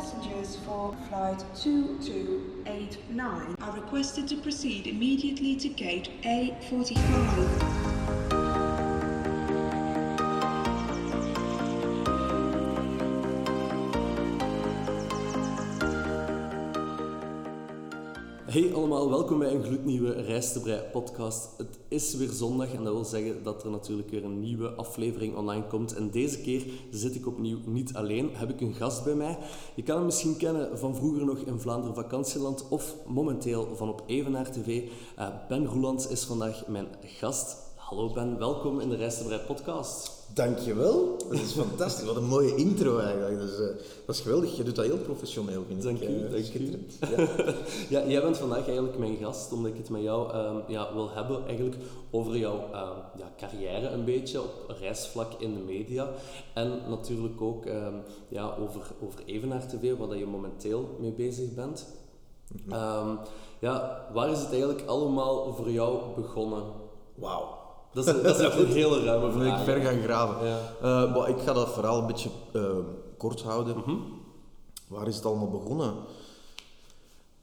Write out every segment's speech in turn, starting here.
Passengers for flight 2289 are requested to proceed immediately to gate A45. Hey allemaal, welkom bij een gloednieuwe Reis te Brei podcast. Het is weer zondag en dat wil zeggen dat er natuurlijk weer een nieuwe aflevering online komt. En deze keer zit ik opnieuw niet alleen, heb ik een gast bij mij. Je kan hem misschien kennen van vroeger nog in Vlaanderen Vakantieland of momenteel van op Evenaar TV. Eh, ben Roelands is vandaag mijn gast. Hallo Ben, welkom in de Reis te Brei podcast. Dankjewel. Dat is fantastisch. Wat een mooie intro eigenlijk. Dat is, eh, dat is geweldig. Je doet dat heel professioneel, vind Dank ik. u, Eh, dank u. schitterend. Ja. Ja, jij bent vandaag eigenlijk mijn gast, omdat ik het met jou ehm, ja, wil hebben eigenlijk over jouw ehm, ja, carrière een beetje op reisvlak in de media. En natuurlijk ook ehm, ja, over, over Evenaar TV, waar je momenteel mee bezig bent. Ehm, ja, waar is het eigenlijk allemaal voor jou begonnen? Wauw. Dat is, dat is echt een hele ruime moet ik vraag. ver gaan graven. Ja. Eh, maar ik ga dat verhaal een beetje eh, kort houden. Mhm. Waar is het allemaal begonnen?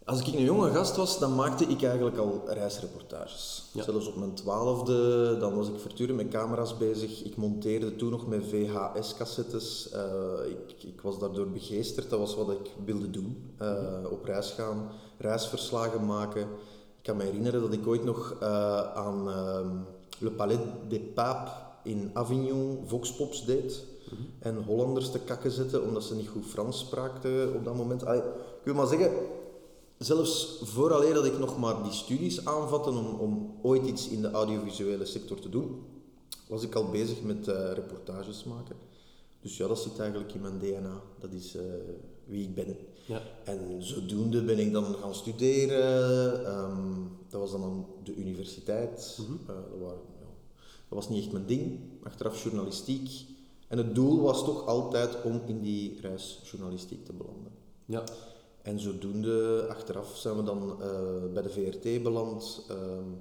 Als ik een jonge gast was, dan maakte ik eigenlijk al reisreportages. Ja. Zelfs op mijn twaalfde, dan was ik voortdurend met camera's bezig. Ik monteerde toen nog met VHS-cassettes. Eh, ik, ik was daardoor begeesterd, dat was wat ik wilde doen. Op reis gaan, reisverslagen maken. Ik kan me herinneren dat ik ooit nog aan ehm, Le Palais des Papes in Avignon voxpops deed. En Hollanders te kakken zetten, omdat ze niet goed Frans spraken op dat moment. Allee, ik wil maar zeggen, zelfs vooraleer dat ik nog maar die studies aanvatte om, om ooit iets in de audiovisuele sector te doen, was ik al bezig met eh, reportages maken. Dus ja, dat zit eigenlijk in mijn DNA. Dat is eh, wie ik ben. Ja. En zodoende ben ik dan gaan studeren. Ehm, dat was dan aan de universiteit. Mhm. Eh, dat, waren, dat was niet echt mijn ding. Achteraf journalistiek. En het doel was toch altijd om in die reisjournalistiek te belanden. Ja. En zodoende, achteraf zijn we dan eh, bij de VRT beland. ehm,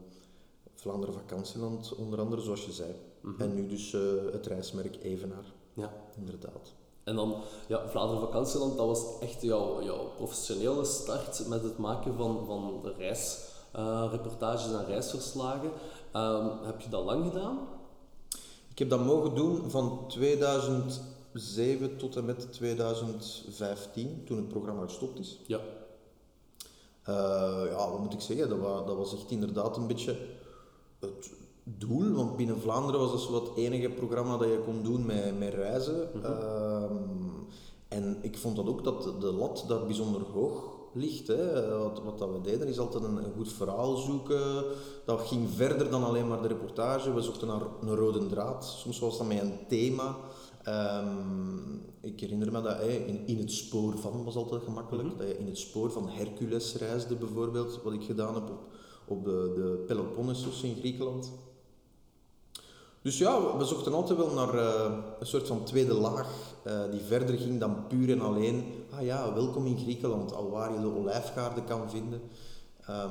Vlaanderen Vakantieland onder andere, zoals je zei. Mhm. En nu dus eh, het reismerk Evenaar, ja. inderdaad. En dan, ja, Vlaanderen Vakantieland, dat was echt jouw, jouw professionele start met het maken van, van de reisreportages en reisverslagen. Ehm, heb je dat lang gedaan? Ik heb dat mogen doen van 2007 tot en met 2015, toen het programma gestopt is. Ja. Eh, ja, wat moet ik zeggen? Dat was, dat was echt inderdaad een beetje het doel. Want binnen Vlaanderen was dat zo wat het enige programma dat je kon doen met, met reizen. Ehm, en ik vond dat ook dat de- de lat daar bijzonder hoog ligt. Hè. Wat, wat dat we deden is altijd een, een goed verhaal zoeken. Dat ging verder dan alleen maar de reportage. We zochten naar een rode draad. Soms was dat met een thema. Ehm, ik herinner me dat hè, in, in het spoor van was altijd gemakkelijk. Dat je in het spoor van Hercules reisde bijvoorbeeld, wat ik gedaan heb op, op de, de Peloponnesos in Griekenland. Dus ja, we zochten altijd wel naar eh, een soort van tweede laag eh, die verder ging dan puur en alleen, ah ja, welkom in Griekenland, al waar je de olijfgaarden kan vinden. Ehm,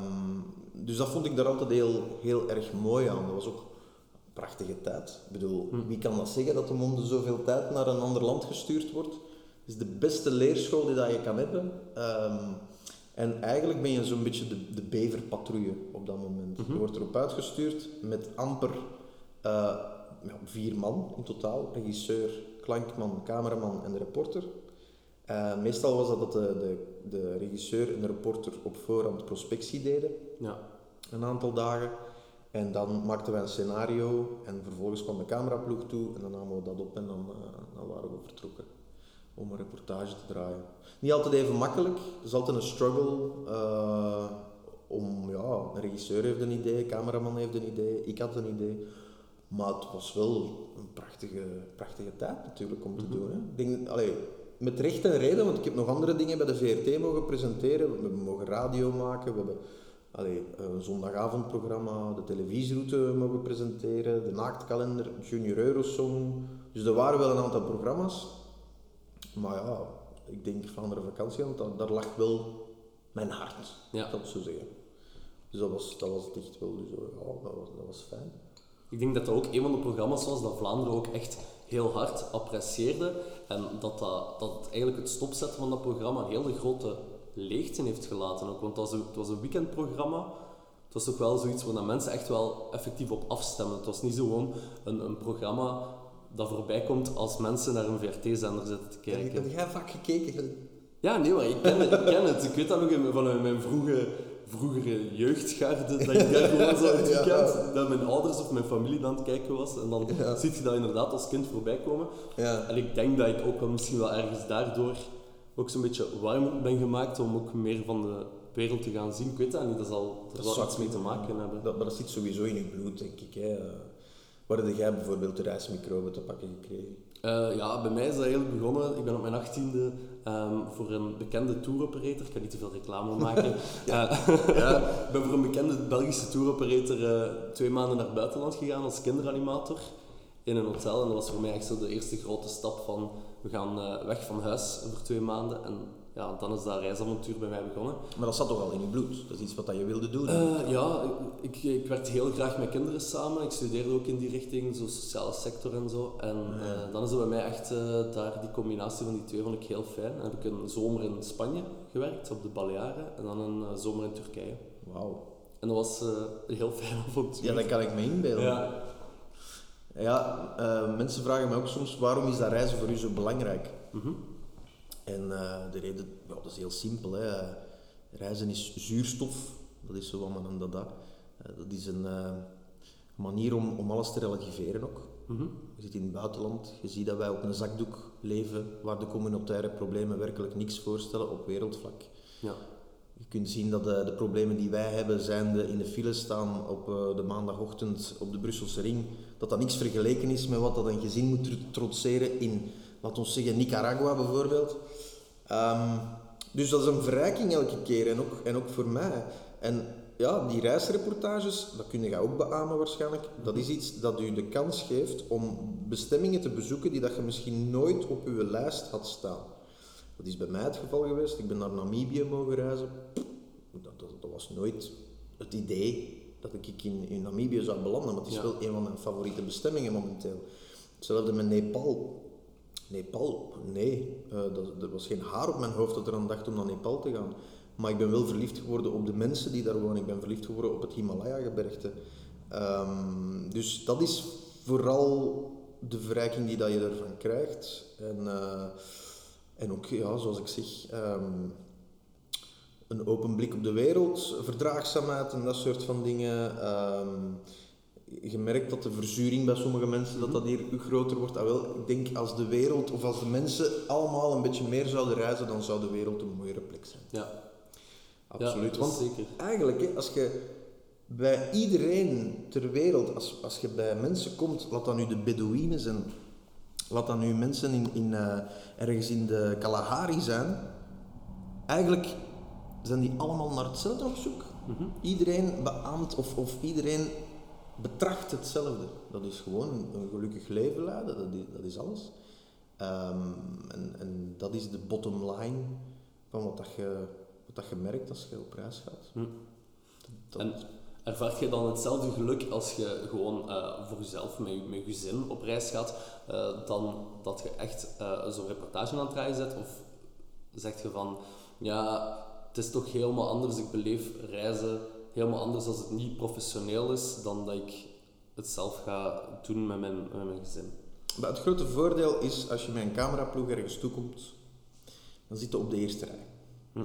dus dat vond ik daar altijd heel, heel erg mooi aan. Dat was ook een prachtige tijd. Ik bedoel, wie kan dat zeggen dat de monde zoveel tijd naar een ander land gestuurd wordt? Het is de beste leerschool die dat je kan hebben. Ehm, en eigenlijk ben je zo'n beetje de, de beverpatrouille op dat moment. Je wordt erop uitgestuurd met amper eh, vier man in totaal. Regisseur, klankman, cameraman en de reporter. Eh, meestal was dat dat de, de, de regisseur en de reporter op voorhand prospectie deden Ja. een aantal dagen. En dan maakten wij een scenario en vervolgens kwam de cameraploeg toe en dan namen we dat op en dan, eh, dan waren we vertrokken om een reportage te draaien. Niet altijd even makkelijk, het is altijd een struggle om, ja, een regisseur heeft een idee, een cameraman heeft een idee, ik had een idee. Maar het was wel een prachtige, prachtige tijd natuurlijk om te doen. Hè. Ik denk, allee, met recht en reden, want ik heb nog andere dingen bij de VRT mogen presenteren. We hebben mogen radio maken, we hebben allee, een zondagavondprogramma, de televisieroute mogen presenteren, de naaktkalender, Junior Eurosong. Dus er waren wel een aantal programma's. Maar ja, ik denk Vlaanderen Vakantieland, daar, daar lag wel mijn hart, Ja. dat zo zeggen. Dus dat was, dat was het echt wel, dus, ja, dat was, dat was fijn. Ik denk dat dat ook een van de programma's was dat Vlaanderen ook echt heel hard apprecieerde. En dat, dat, dat eigenlijk het stopzetten van dat programma een hele grote leegte heeft gelaten. Ook, want het was, een, het was een weekendprogramma. Het was toch wel zoiets waar mensen echt wel effectief op afstemmen. Het was niet zo gewoon een, een programma dat voorbij komt als mensen naar een VRT-zender zitten te kijken. Heb jij vaak gekeken? Ja, nee, maar ik ken, het, ik ken het. Ik weet dat nog van mijn vroege, vroegere jeugdgarde, dat ik daar gewoon zo het Ja. weekend, dat mijn ouders of mijn familie dan aan het kijken was. En dan Ja. ziet je dat inderdaad als kind voorbij komen. Ja. En ik denk dat ik ook wel misschien wel ergens daardoor ook zo'n beetje warm ben gemaakt om ook meer van de wereld te gaan zien. Ik weet dat niet, dat zal er wel iets mee te maken hebben. Dat, maar dat zit sowieso in je bloed, denk ik. Hè. Waar heb jij bijvoorbeeld de reismicroben te pakken gekregen? Eh, ja, bij mij is dat eigenlijk begonnen. Ik ben op mijn achttiende ehm voor een bekende touroperator, ik kan niet te veel reclame maken. ja. ik ben voor een bekende Belgische touroperator eh, twee maanden naar het buitenland gegaan als kinderanimator in een hotel. En dat was voor mij echt zo de eerste grote stap van we gaan eh, weg van huis voor twee maanden. En ja, dan is dat reisavontuur bij mij begonnen. Maar dat zat toch al in je bloed? Dat is iets wat dat je wilde doen? Eh, ja, ik, ik werkte heel graag met kinderen samen. Ik studeerde ook in die richting, zo sociale sector en zo. En eh, dan is er bij mij echt eh, daar die combinatie van die twee vond ik heel fijn. Dan heb ik een zomer in Spanje gewerkt, op de Balearen, en dan een zomer in Turkije. Wauw. En dat was een heel fijn avontuur. Ja, dat kan ik me inbeelden. Ja. Ja, mensen vragen me ook soms waarom is dat reizen voor u zo belangrijk? Mhm. En eh, de reden, ja, dat is heel simpel. Hè. Reizen is zuurstof, dat is zo wat men dat dat. Eh, dat is een eh, manier om, om alles te relativeren ook. Mhm. Je zit in het buitenland, je ziet dat wij op een zakdoek leven waar de communautaire problemen werkelijk niks voorstellen op wereldvlak. Ja. Je kunt zien dat de, de problemen die wij hebben, zijn de in de file staan op de maandagochtend op de Brusselse ring, dat dat niks vergeleken is met wat dat een gezin moet tr- trotseren in, laten we zeggen, Nicaragua bijvoorbeeld. Ehm, dus dat is een verrijking elke keer en ook, en ook voor mij. En ja, die reisreportages, dat kun je ook beamen waarschijnlijk, dat is iets dat u de kans geeft om bestemmingen te bezoeken die dat je misschien nooit op uw lijst had staan. Dat is bij mij het geval geweest. Ik ben naar Namibië mogen reizen. Dat, dat, dat was nooit het idee dat ik in, in Namibië zou belanden, maar het is Ja. wel een van mijn favoriete bestemmingen momenteel. Hetzelfde met Nepal. Nepal, nee, eh, dat, er was geen haar op mijn hoofd dat er aan dacht om naar Nepal te gaan. Maar ik ben wel verliefd geworden op de mensen die daar wonen. Ik ben verliefd geworden op het Himalaya-gebergte. Ehm, dus dat is vooral de verrijking die dat je ervan krijgt. En, eh, en ook, ja, zoals ik zeg, ehm, een open blik op de wereld, verdraagzaamheid en dat soort van dingen. Ehm, je merkt dat de verzuring bij sommige mensen dat dat hier groter wordt. Ah, wel, ik denk als de wereld of als de mensen allemaal een beetje meer zouden reizen, dan zou de wereld een mooiere plek zijn. Ja. Absoluut. Ja, want zeker. eigenlijk, hè, als je bij iedereen ter wereld, als, als je bij mensen komt, laat dat nu de Bedouinen zijn, laat dat nu mensen in, in, eh, ergens in de Kalahari zijn, eigenlijk zijn die allemaal naar hetzelfde op zoek. Iedereen beaamt of, of iedereen betracht hetzelfde. Dat is gewoon een gelukkig leven leiden, dat is, dat is alles. Ehm, en, en dat is de bottom line van wat, dat je, wat dat je merkt als je op reis gaat. Hm. Dat- En ervaart je dan hetzelfde geluk als je gewoon eh, voor jezelf met je, met je gezin op reis gaat, eh, dan dat je echt eh, zo'n reportage aan het draaien zet? Of zeg je van, ja, het is toch helemaal anders, ik beleef reizen helemaal anders als het niet professioneel is, dan dat ik het zelf ga doen met mijn, met mijn gezin? Maar het grote voordeel is, als je met een cameraploeg ergens toekomt, dan zit je op de eerste rij.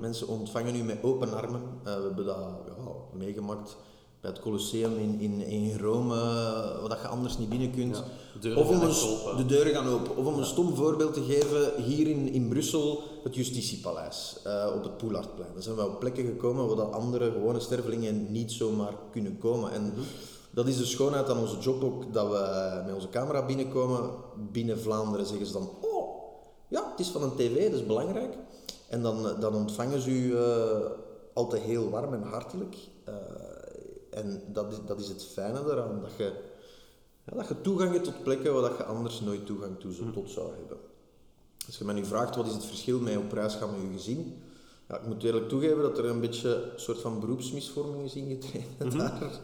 Mensen ontvangen u met open armen. Eh, we hebben dat ja, meegemaakt bij het Colosseum in, in, in Rome, eh, wat je anders niet binnen kunt. Ja, de deuren of om een, de deuren gaan open. Of om een stom voorbeeld te geven, hier in, in Brussel, het Justitiepaleis eh, op het Poelardplein. Daar zijn we op plekken gekomen waar dat andere gewone stervelingen niet zomaar kunnen komen. En dat is de schoonheid aan onze job ook, dat we met onze camera binnenkomen. Binnen Vlaanderen zeggen ze dan, oh, ja, het is van een tv, dat is belangrijk. En dan, eh, dan ontvangen ze u eh, altijd heel warm en hartelijk. En dat is, dat is het fijne daaraan, dat je, ja, dat je toegang hebt tot plekken waar dat je anders nooit toegang toe zou, tot zou hebben. Als je mij nu vraagt wat is het verschil met op reis gaan met je gezin, ja, ik moet eerlijk toegeven dat er een beetje een soort van beroepsmisvorming is ingetreden daar.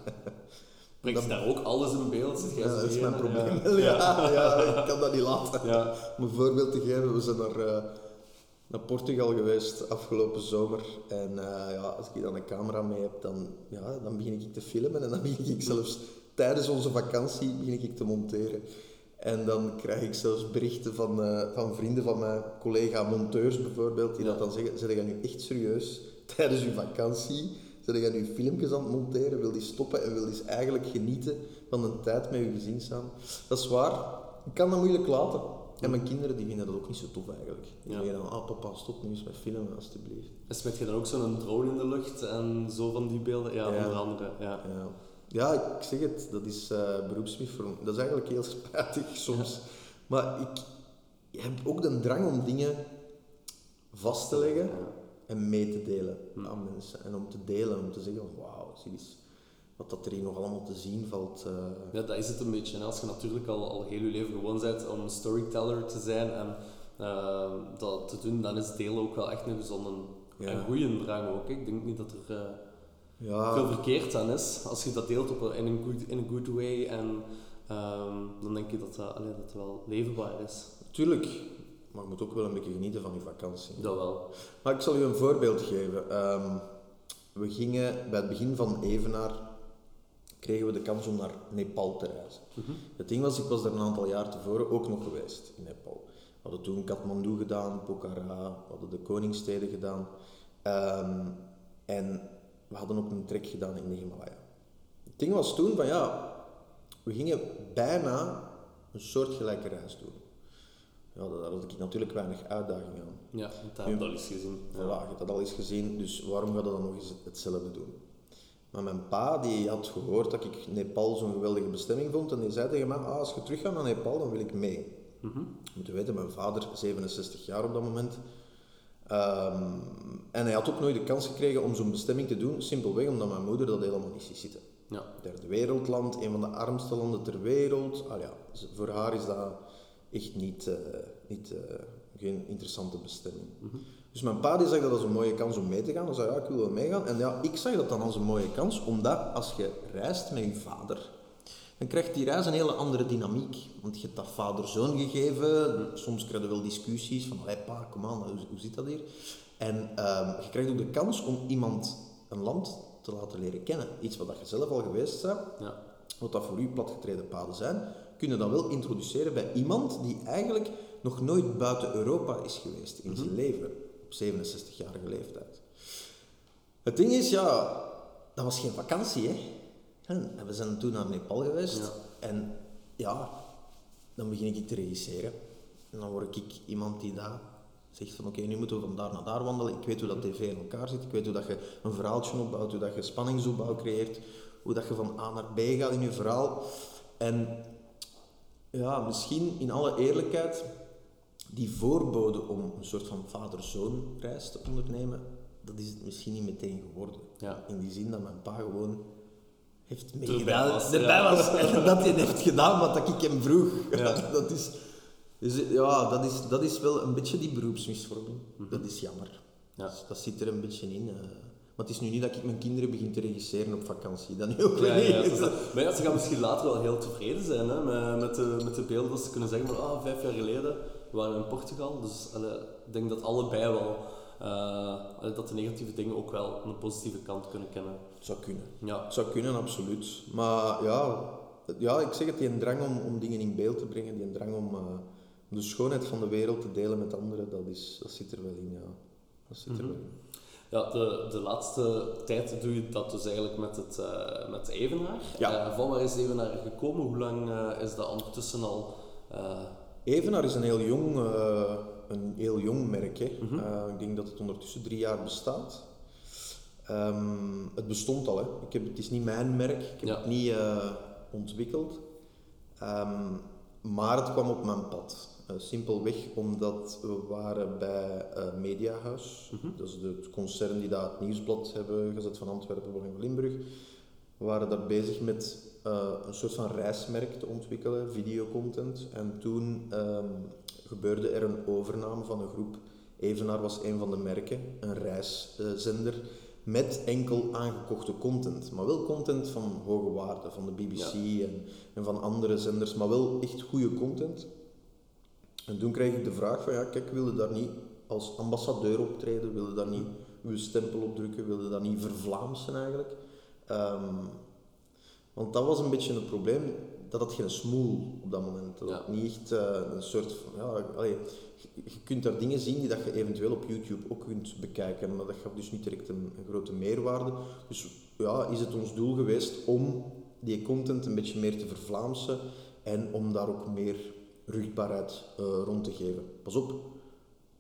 Brengt daar ook alles in beeld? Zit Ja, dat is mijn probleem. Ja. Ja, ik kan dat niet laten. Ja. Om een voorbeeld te geven, we zijn naar, eh, naar Portugal geweest afgelopen zomer. En eh, ja, als ik dan een camera mee heb, dan, ja, dan begin ik te filmen. En dan begin ik zelfs tijdens onze vakantie begin ik te monteren. En dan krijg ik zelfs berichten van, eh, van vrienden van mijn collega monteurs bijvoorbeeld, die Ja. dat dan zeggen, zijn jij nu echt serieus tijdens je vakantie? Zijn jij nu filmpjes aan het monteren? Wil die stoppen en wil die eigenlijk genieten van de tijd met je gezin staan? Dat is waar. Ik kan dat moeilijk laten. En mijn kinderen die vinden dat ook niet zo tof eigenlijk. Die Ja. zeggen dan, ah papa, stop nu eens met filmen alstublieft. En smet je dan ook zo'n drone in de lucht en zo van die beelden? Ja, Ja. onder andere. Ja. Ja. ja, ik zeg het, dat is eh beroepsmisvorming. Dat is eigenlijk heel spijtig soms. Maar ik heb ook de drang om dingen vast te leggen en mee te delen aan mensen. En om te delen, om te zeggen wauw, zie eens wat dat er hier nog allemaal te zien valt. eh. Ja, dat is het een beetje. Als je natuurlijk al, al heel je leven gewoon bent om storyteller te zijn en eh, dat te doen, dan is delen ook wel echt een gezonde Ja. en goede drang ook. Ik denk niet dat er eh, ja, veel verkeerd aan is. Als je dat deelt op een, in, een good, in a good way, en, ehm, dan denk je dat dat, allee, dat wel leefbaar is. tuurlijk. Maar je moet ook wel een beetje genieten van je vakantie. Dat wel. Maar ik zal u een voorbeeld geven. Ehm, we gingen bij het begin van Evenaar, kregen we de kans om naar Nepal te reizen. Het ding was, ik was daar een aantal jaar tevoren ook nog geweest in Nepal. We hadden toen Kathmandu gedaan, Pokhara, we hadden de Koningssteden gedaan. Ehm, en we hadden ook een trek gedaan in de Himalaya. Het ding was toen van ja, we gingen bijna een soortgelijke reis doen. Ja, daar had ik natuurlijk weinig uitdaging aan. Ja, dat heb ik al eens gezien. Voilà, je hebt dat al eens gezien, dus waarom gaat je dan nog eens hetzelfde doen? Maar mijn pa die had gehoord dat ik Nepal zo'n geweldige bestemming vond en die zei tegen mij, ah, als je terug gaat naar Nepal, dan wil ik mee. Mhm. Je moet weten, mijn vader, 67 jaar op dat moment, ehm, en hij had ook nooit de kans gekregen om zo'n bestemming te doen, simpelweg omdat mijn moeder dat helemaal niet ziet zitten. Ja. Derde wereldland, een van de armste landen ter wereld. Ah ja, voor haar is dat echt niet, eh, niet, eh, geen interessante bestemming. Dus mijn pa die zag dat als een mooie kans om mee te gaan. Hij zei, ja, ik wil wel meegaan. En ja, ik zag dat dan als een mooie kans, omdat als je reist met je vader, dan krijgt die reis een hele andere dynamiek. Want je hebt dat vader-zoon gegeven. Soms krijg je wel discussies van, hé pa, kom aan, hoe, hoe zit dat hier? En ehm, je krijgt ook de kans om iemand, een land, te laten leren kennen. Iets wat dat je zelf al geweest bent, Ja. wat dat voor u platgetreden paden zijn, kun je dat wel introduceren bij iemand die eigenlijk nog nooit buiten Europa is geweest in zijn leven, op 67-jarige leeftijd. Het ding is, ja, dat was geen vakantie, hè. En we zijn toen naar Nepal geweest Ja. en ja, dan begin ik te regisseren. En dan word ik iemand die daar zegt van oké, nu moeten we van daar naar daar wandelen. Ik weet hoe dat tv in elkaar zit. Ik weet hoe dat je een verhaaltje opbouwt, hoe dat je spanningsopbouw creëert, hoe dat je van A naar B gaat in je verhaal. En ja, misschien in alle eerlijkheid, die voorbode om een soort van vader-zoon reis te ondernemen, dat is het misschien niet meteen geworden. Ja. In die zin dat mijn pa gewoon heeft meegedaan, was, erbij ja. was en dat hij heeft gedaan wat ik hem vroeg. Ja. dat is, dus, ja, dat is, dat is wel een beetje die beroepsmisvorming. Dat is jammer. Ja. Dus dat zit er een beetje in. eh. maar het is nu niet dat ik mijn kinderen begin te regisseren op vakantie. Dat nu ook Ja, weer ja, niet. dat dat. Maar ja, ze gaan misschien later wel heel tevreden zijn hè, met, met, de, met de beelden. Dat ze kunnen zeggen van ah, vijf jaar geleden waren we in Portugal. Dus allee, ik denk dat allebei wel, eh, allee, dat de negatieve dingen ook wel een positieve kant kunnen kennen. Zou kunnen. Ja, zou kunnen, absoluut. Maar ja, ja ik zeg het, die drang om, om dingen in beeld te brengen, die drang om, eh, om de schoonheid van de wereld te delen met anderen, dat, is, dat zit er wel in, ja. Dat zit er wel in. ja de, de laatste tijd doe je dat dus eigenlijk met het eh, met Evenaar. Ja. Van waar is Evenaar gekomen? Hoe lang is dat ondertussen al? Evenaar is een heel jong, eh, een heel jong merk. Hè. Eh, ik denk dat het ondertussen drie jaar bestaat. Ehm, het bestond al. Hè. Ik heb, het is niet mijn merk. Ik heb Ja. het niet eh, ontwikkeld. Ehm, maar het kwam op mijn pad. Simpelweg omdat we waren bij Mediahuis. Dat is de, het concern die daar het nieuwsblad hebben gezet van Antwerpen, Volgen van Limburg. We waren daar bezig met eh, een soort van reismerk te ontwikkelen, videocontent. En toen ehm, gebeurde er een overname van een groep. Evenaar was een van de merken, een reiszender, met enkel aangekochte content. Maar wel content van hoge waarde, van de BBC en, en van andere zenders, maar wel echt goede content. En toen kreeg ik de vraag van, ja, kijk, wilde daar niet als ambassadeur optreden, wilde daar niet uw stempel opdrukken, wilde dat niet vervlaamsen eigenlijk. Ehm, want dat was een beetje het probleem, dat had geen smoel op dat moment. Dat Ja. had niet echt eh, een soort van, ja, allee, je, je kunt daar dingen zien die dat je eventueel op YouTube ook kunt bekijken, maar dat gaf dus niet direct een, een grote meerwaarde. Dus ja, is het ons doel geweest om die content een beetje meer te vervlaamsen en om daar ook meer rugbaarheid eh, rond te geven. Pas op,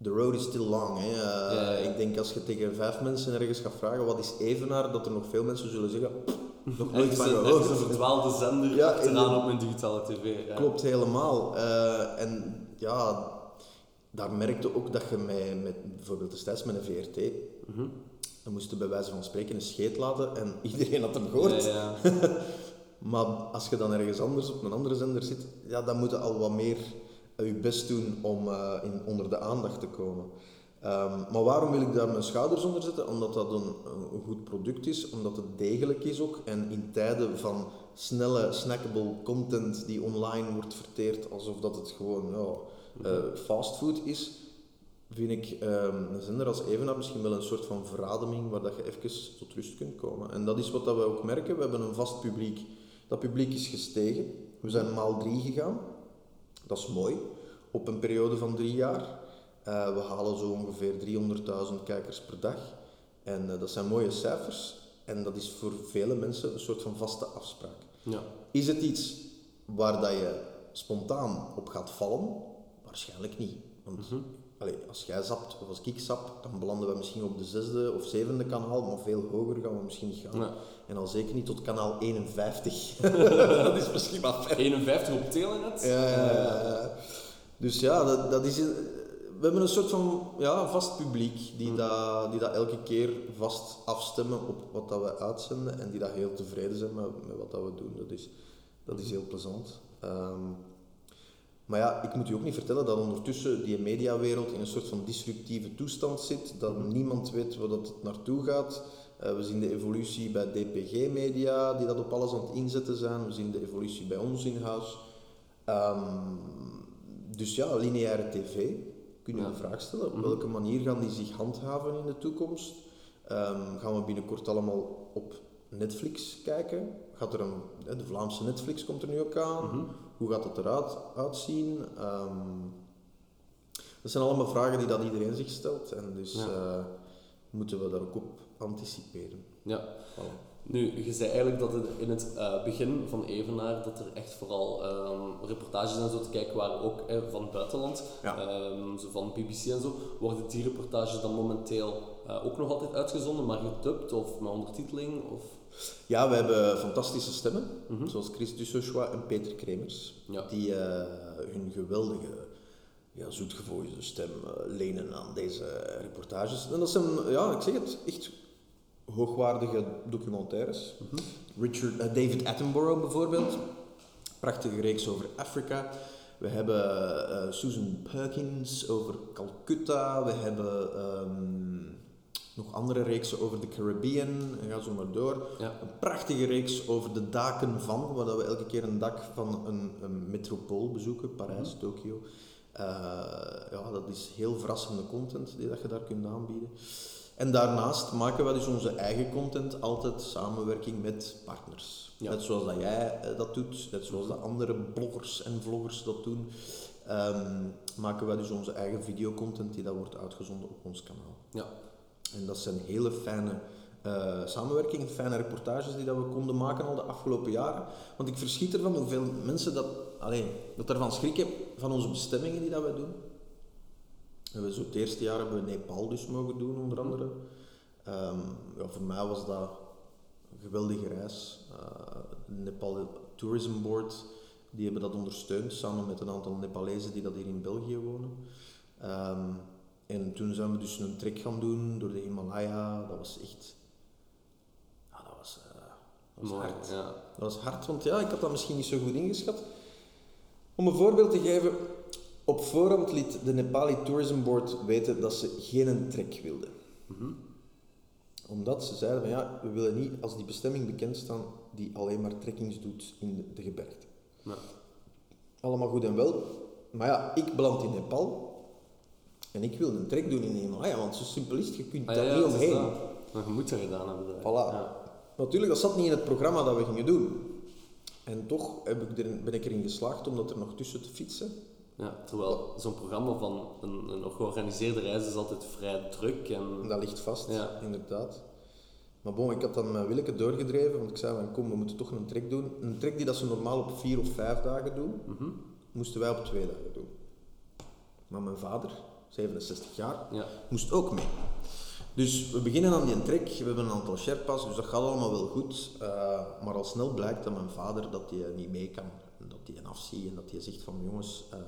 the road is still long. Hè. Eh, Ja, ja, ja. Ik denk als je tegen vijf mensen ergens gaat vragen wat is Evenaar, dat er nog veel mensen zullen zeggen, "Pff, nog nooit van ergens een gehoord. verdwaalde zender Ja, achteraan op mijn digitale tv. Ja. Klopt helemaal. Eh, en ja, daar merkte ook dat je met, met bijvoorbeeld destijds met een VRT, Mhm. dan moest je bij wijze van spreken een scheet laten en iedereen had hem gehoord. Ja, ja. Maar als je dan ergens anders op een andere zender zit, ja, dan moet je al wat meer je best doen om eh, in, onder de aandacht te komen. Ehm, maar waarom wil ik daar mijn schouders onder zetten? Omdat dat een, een goed product is, omdat het degelijk is ook. En in tijden van snelle, snackable content die online wordt verteerd alsof dat het gewoon eh, fastfood is, vind ik ehm, een zender als Evenaar misschien wel een soort van verademing waar dat je even tot rust kunt komen. En dat is wat dat we ook merken. We hebben een vast publiek. Dat publiek is gestegen. We zijn maal drie gegaan. Dat is mooi. Op een periode van drie jaar. Eh, we halen zo ongeveer 300.000 kijkers per dag. En eh, dat zijn mooie cijfers. En dat is voor vele mensen een soort van vaste afspraak. Ja. Is het iets waar dat je spontaan op gaat vallen? Waarschijnlijk niet. Want allee, als jij zapt of als ik zap, dan belanden we misschien op de zesde of zevende kanaal, maar veel hoger gaan we misschien niet gaan. En al zeker niet tot kanaal 51. dat is misschien maar ver. 51 op Telenet. Ja, ja, ja. Dus ja, dat, dat is... We hebben een soort van ja, vast publiek die, dat, die dat elke keer vast afstemmen op wat dat we uitzenden en die dat heel tevreden zijn met, met wat dat we doen. Dat is, dat is heel plezant. Ehm, maar ja, ik moet u ook niet vertellen dat ondertussen die mediawereld in een soort van disruptieve toestand zit, dat niemand weet waar dat het naartoe gaat. Eh, we zien de evolutie bij DPG Media, die dat op alles aan het inzetten zijn. We zien de evolutie bij ons in huis. Ehm, dus ja, lineaire tv. Kun je Ja. de vraag stellen, op welke manier gaan die zich handhaven in de toekomst? Ehm, gaan we binnenkort allemaal op Netflix kijken? Gaat er een, de Vlaamse Netflix komt er nu ook aan. Hoe gaat het eruit uitzien? Ehm, dat zijn allemaal vragen die dat iedereen zich stelt. En dus Ja. eh, moeten we daar ook op anticiperen. Ja. Voilà. Nu, je zei eigenlijk dat het in het eh, begin van Evenaar dat er echt vooral ehm, reportages en zo te kijken waren, ook eh, van het buitenland, Ja. Ehm, zo van BBC en zo. Worden die reportages dan momenteel eh, ook nog altijd uitgezonden, maar gedubt of met ondertiteling? Of... Ja, we hebben fantastische stemmen, zoals Chris Dussochois en Peter Kremers, Ja. die hun geweldige, ja, zoetgevoelige stem lenen aan deze reportages. En dat zijn, ja, ik zeg het, echt hoogwaardige documentaires. Richard, eh, David Attenborough bijvoorbeeld, prachtige reeks over Afrika. We hebben eh, Susan Perkins over Calcutta. We hebben ehm, nog andere reeksen over de Caribbean. En ga zo maar door. Ja. Een prachtige reeks over de daken van, waar dat we elke keer een dak van een, een metropool bezoeken, Parijs, Tokio. Eh, ja, dat is heel verrassende content die dat je daar kunt aanbieden. En daarnaast maken wij dus onze eigen content altijd samenwerking met partners. Ja. Net zoals dat jij eh, dat doet, net zoals dat andere bloggers en vloggers dat doen, ehm, maken wij dus onze eigen videocontent die dat wordt uitgezonden op ons kanaal. Ja. En dat zijn hele fijne eh, samenwerkingen, fijne reportages die dat we konden maken al de afgelopen jaren. Want ik verschiet ervan hoeveel mensen dat, alleen, dat ervan schrikken van onze bestemmingen die dat wij doen. En we zo het eerste jaar hebben we Nepal dus mogen doen, onder andere. Ehm, ja, voor mij was dat een geweldige reis. Eh, Nepal Tourism Board, die hebben dat ondersteund, samen met een aantal Nepalezen die dat hier in België wonen. Ehm, en toen zijn we dus een trek gaan doen door de Himalaya. Dat was echt... Ja, dat was, eh, dat was Mooi, hard. ja. Dat was hard, want ja, ik had dat misschien niet zo goed ingeschat. Om een voorbeeld te geven, op voorhand liet de Nepali Tourism Board weten dat ze geen trek wilden. Omdat ze zeiden van ja, we willen niet als die bestemming bekend staan die alleen maar trekkings doet in de, de gebergte. Ja. Allemaal goed en wel. Maar ja, ik beland in Nepal en ik wil een trek doen in Himalaya, want zo simpel is het, je kunt Ah, daar ja, niet omheen. dat. Maar je moet dat gedaan hebben. Voilà. Ja. Natuurlijk, dat zat niet in het programma dat we gingen doen. En toch heb ik er, ben ik erin geslaagd om dat er nog tussen te fietsen. Ja, terwijl zo'n programma van een, een georganiseerde reis is altijd vrij druk. En, dat ligt vast, Ja. inderdaad. Maar bon, ik had dan met Willeke doorgedreven, want ik zei van kom, we moeten toch een trek doen. Een trek die dat ze normaal op vier of vijf dagen doen, Mhm. moesten wij op twee dagen doen. Maar mijn vader, 67 jaar, ja. moest ook mee. Dus we beginnen aan die trek, we hebben een aantal Sherpas, dus dat gaat allemaal wel goed. Eh, maar al snel blijkt dat mijn vader dat hij niet mee kan. Dat hij een afziet en dat hij zegt van jongens, eh,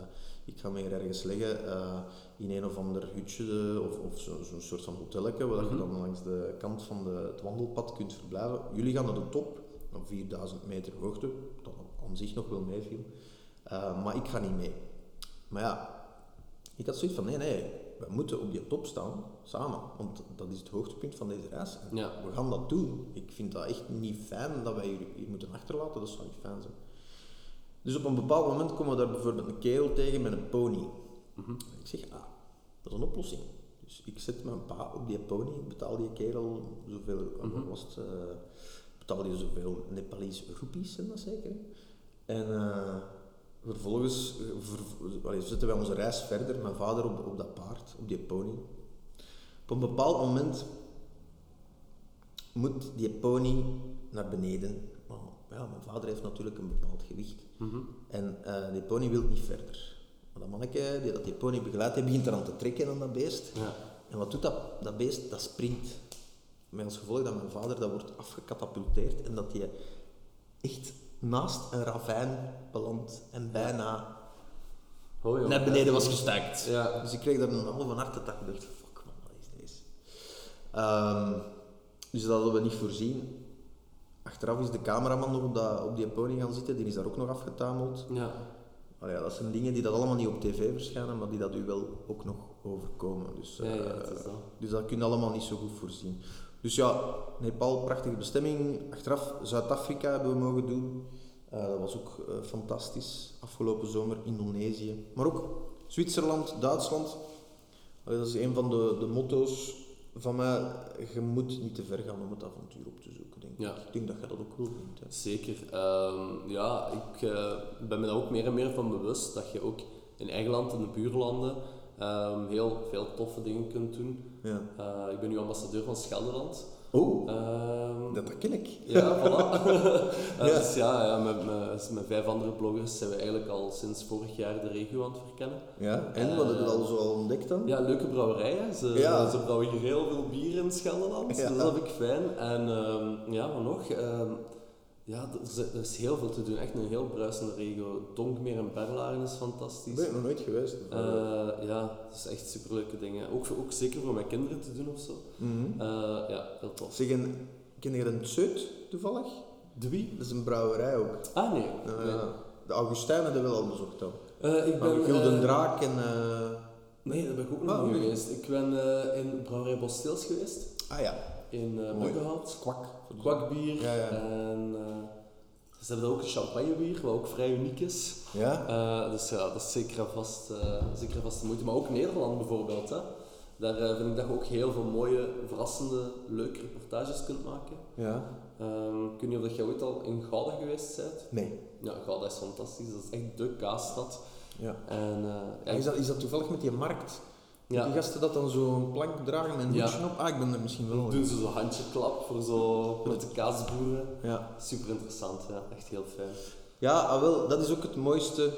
ik ga me hier ergens leggen eh, in een of ander hutje eh, of, of zo- zo'n soort van hotelletje, waar je dan langs de kant van de, het wandelpad kunt verblijven. Jullie gaan naar de top, op 4000 meter hoogte, dat aan zich nog wel meeviel. Maar ik ga niet mee. Maar ja, ik had zoiets van, nee, nee, we moeten op die top staan, samen. Want dat is het hoogtepunt van deze reis. Ja. We gaan dat doen. Ik vind dat echt niet fijn dat wij hier, hier moeten achterlaten, dat zou niet fijn zijn. Dus op een bepaald moment komen we daar bijvoorbeeld een kerel tegen met een pony. Ik zeg, ah, dat is een oplossing. Dus ik zet mijn pa op die pony, ik betaal die kerel zoveel, wat was het, eh, betaal die zoveel Nepalese roepies, zijn dat zeker? En eh, vervolgens ver- allee, zetten wij onze reis verder, mijn vader op, op dat paard, op die pony. Op een bepaald moment moet die pony naar beneden. Maar ja, mijn vader heeft natuurlijk een bepaald gewicht. Mhm. En eh, die pony wil niet verder. Maar dat manneke die dat die pony begeleidt, die begint eraan te trekken aan dat beest. Ja. En wat doet dat, dat beest? Dat springt. Met als gevolg dat mijn vader dat wordt afgecatapulteerd en dat hij echt naast een ravijn belandt en bijna Oh, joh. naar beneden was gestakt. Ja. Dus ik kreeg daar een halve hartattack. Ik dacht, fuck man, wat is deze? Ehm, dus dat hadden we niet voorzien. Achteraf is de cameraman nog op, dat, op die pony gaan zitten, die is daar ook nog afgetameld. Ja. Ja, dat zijn dingen die dat allemaal niet op tv verschijnen, maar die dat u wel ook nog overkomen. Dus, Ja, ja, eh, dat dus dat kun je allemaal niet zo goed voorzien. Dus ja, Nepal, prachtige bestemming. Achteraf Zuid-Afrika hebben we mogen doen. Eh, dat was ook eh, fantastisch. Afgelopen zomer Indonesië. Maar ook Zwitserland, Duitsland. Dat is een van de, de motto's van mij. Je moet niet te ver gaan om het avontuur op te zoeken, denk ik. Ja. Ik denk dat je dat ook wel vindt. Hè. Zeker. Ehm, ja, ik eh, ben me daar ook meer en meer van bewust dat je ook in eigen land, in de buurlanden, ehm, heel veel toffe dingen kunt doen. Ja. Eh, ik ben nu ambassadeur van Schelderland. Oh, Ehm, dat, ken ik. Ja, voilà. Eh, Ja. Dus ja, ja met, met, met vijf andere bloggers zijn we eigenlijk al sinds vorig jaar de regio aan het verkennen. Ja, en wat heb je al zo al ontdekt dan? Ja, leuke brouwerijen. Ze, Ja. ze brouwen hier heel veel bier in Scheldeland, Ja. dus dat vind ik fijn. En ehm, ja, maar nog, ehm, ja, er is, er is heel veel te doen. Echt een heel bruisende regio. Donkmeer en Berlaren is fantastisch. Ben ik nog nooit geweest. Eh, ja, dat is echt superleuke dingen. Ook, ook zeker voor mijn kinderen te doen of zo. Mhm. Eh, ja, heel tof. Zeg, en ken je de Tseut toevallig? De wie? Dat is een brouwerij ook. Ah, nee. Nee. De Augustijn hebben we wel al bezocht dan. Eh, ik ben... Gulden Draak en... Nee, daar ben ik ook nog Ah, niet geweest. Ik ben in Brouwerij Bossteels geweest, Ah ja, in uh, Mooi. Buggenhout. kwak. Kwakbier. Ja, ja. En eh, ze hebben ook een champagnebier, wat ook vrij uniek is. Ja? Eh, dus ja, dat is zeker en vast, eh, zeker en vast de moeite. Maar ook Nederland bijvoorbeeld. Hè. Daar eh, vind ik dat je ook heel veel mooie, verrassende, leuke reportages kunt maken. Ja. Ehm, ik weet niet of dat jij ooit al in Gouda geweest bent. Nee. Ja, Gouda is fantastisch. Dat is echt de kaasstad. Ja. En, eh, ja, Is dat, is dat toevallig met die markt? Ja. Die gasten dat dan zo'n plank dragen met een hoedje op? Ah, ik ben er misschien wel. doen ze zo'n handjeklap voor zo met de kaasboeren. Ja. Super interessant, ja. Echt heel fijn. Ja, ah, wel, dat is ook het mooiste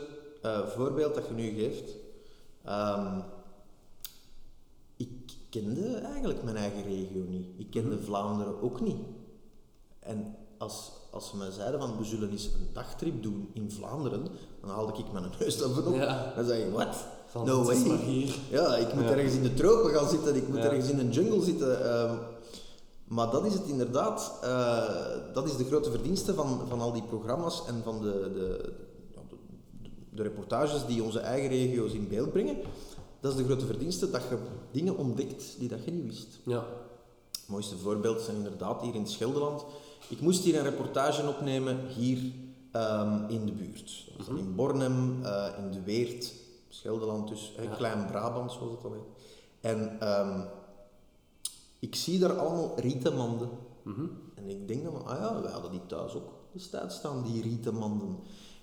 eh, voorbeeld dat je nu geeft. Ehm, ik kende eigenlijk mijn eigen regio niet. Ik kende Mhm. Vlaanderen ook niet. En als, als ze mij zeiden van we zullen eens een dagtrip doen in Vlaanderen, dan haalde ik mijn neus daarvan op. Ja. Dan zei je, wat? Van, No het is way. maar hier. Ja, ik moet Ja. ergens in de tropen gaan zitten, ik moet Ja. ergens in een jungle zitten. ehm. maar dat is het inderdaad, eh, dat is de grote verdienste van, van al die programma's en van de, de, de, de reportages die onze eigen regio's in beeld brengen. Dat is de grote verdienste, dat je dingen ontdekt die dat je niet wist. Ja. mooiste voorbeeld zijn inderdaad hier in het Scheldeland. Ik moest hier een reportage opnemen, hier ehm, in de buurt. Dat dan in Bornem, eh, in de Weert, Scheldeland dus, hè, Ja. Klein Brabant zoals het al heet. En ehm, ik zie daar allemaal rietenmanden. Mhm. En ik denk dan, ah ja, wij hadden die thuis ook destijds staan, die rietenmanden.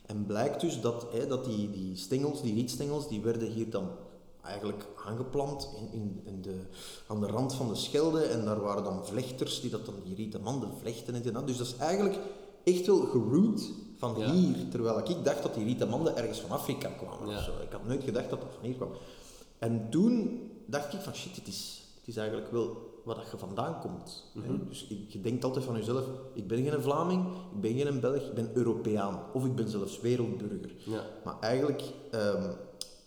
En blijkt dus dat, hè, dat die, die stengels, die rietstengels, die werden hier dan eigenlijk aangeplant in, in, in de, aan de rand van de Schelde. En daar waren dan vlechters die dat dan die rietenmanden vlechten en dat. Dus dat is eigenlijk echt wel geroot van Ja. hier. Terwijl ik dacht dat die rietenmanden ergens van Afrika kwamen. Ja. of zo. Ik had nooit gedacht dat dat van hier kwam. En toen dacht ik van shit, het is, het is eigenlijk wel waar dat je vandaan komt. Mhm. Dus je, denkt altijd van jezelf, ik ben geen Vlaming, ik ben geen Belg, ik ben Europeaan. Of ik ben zelfs wereldburger. Ja. Maar eigenlijk, ehm,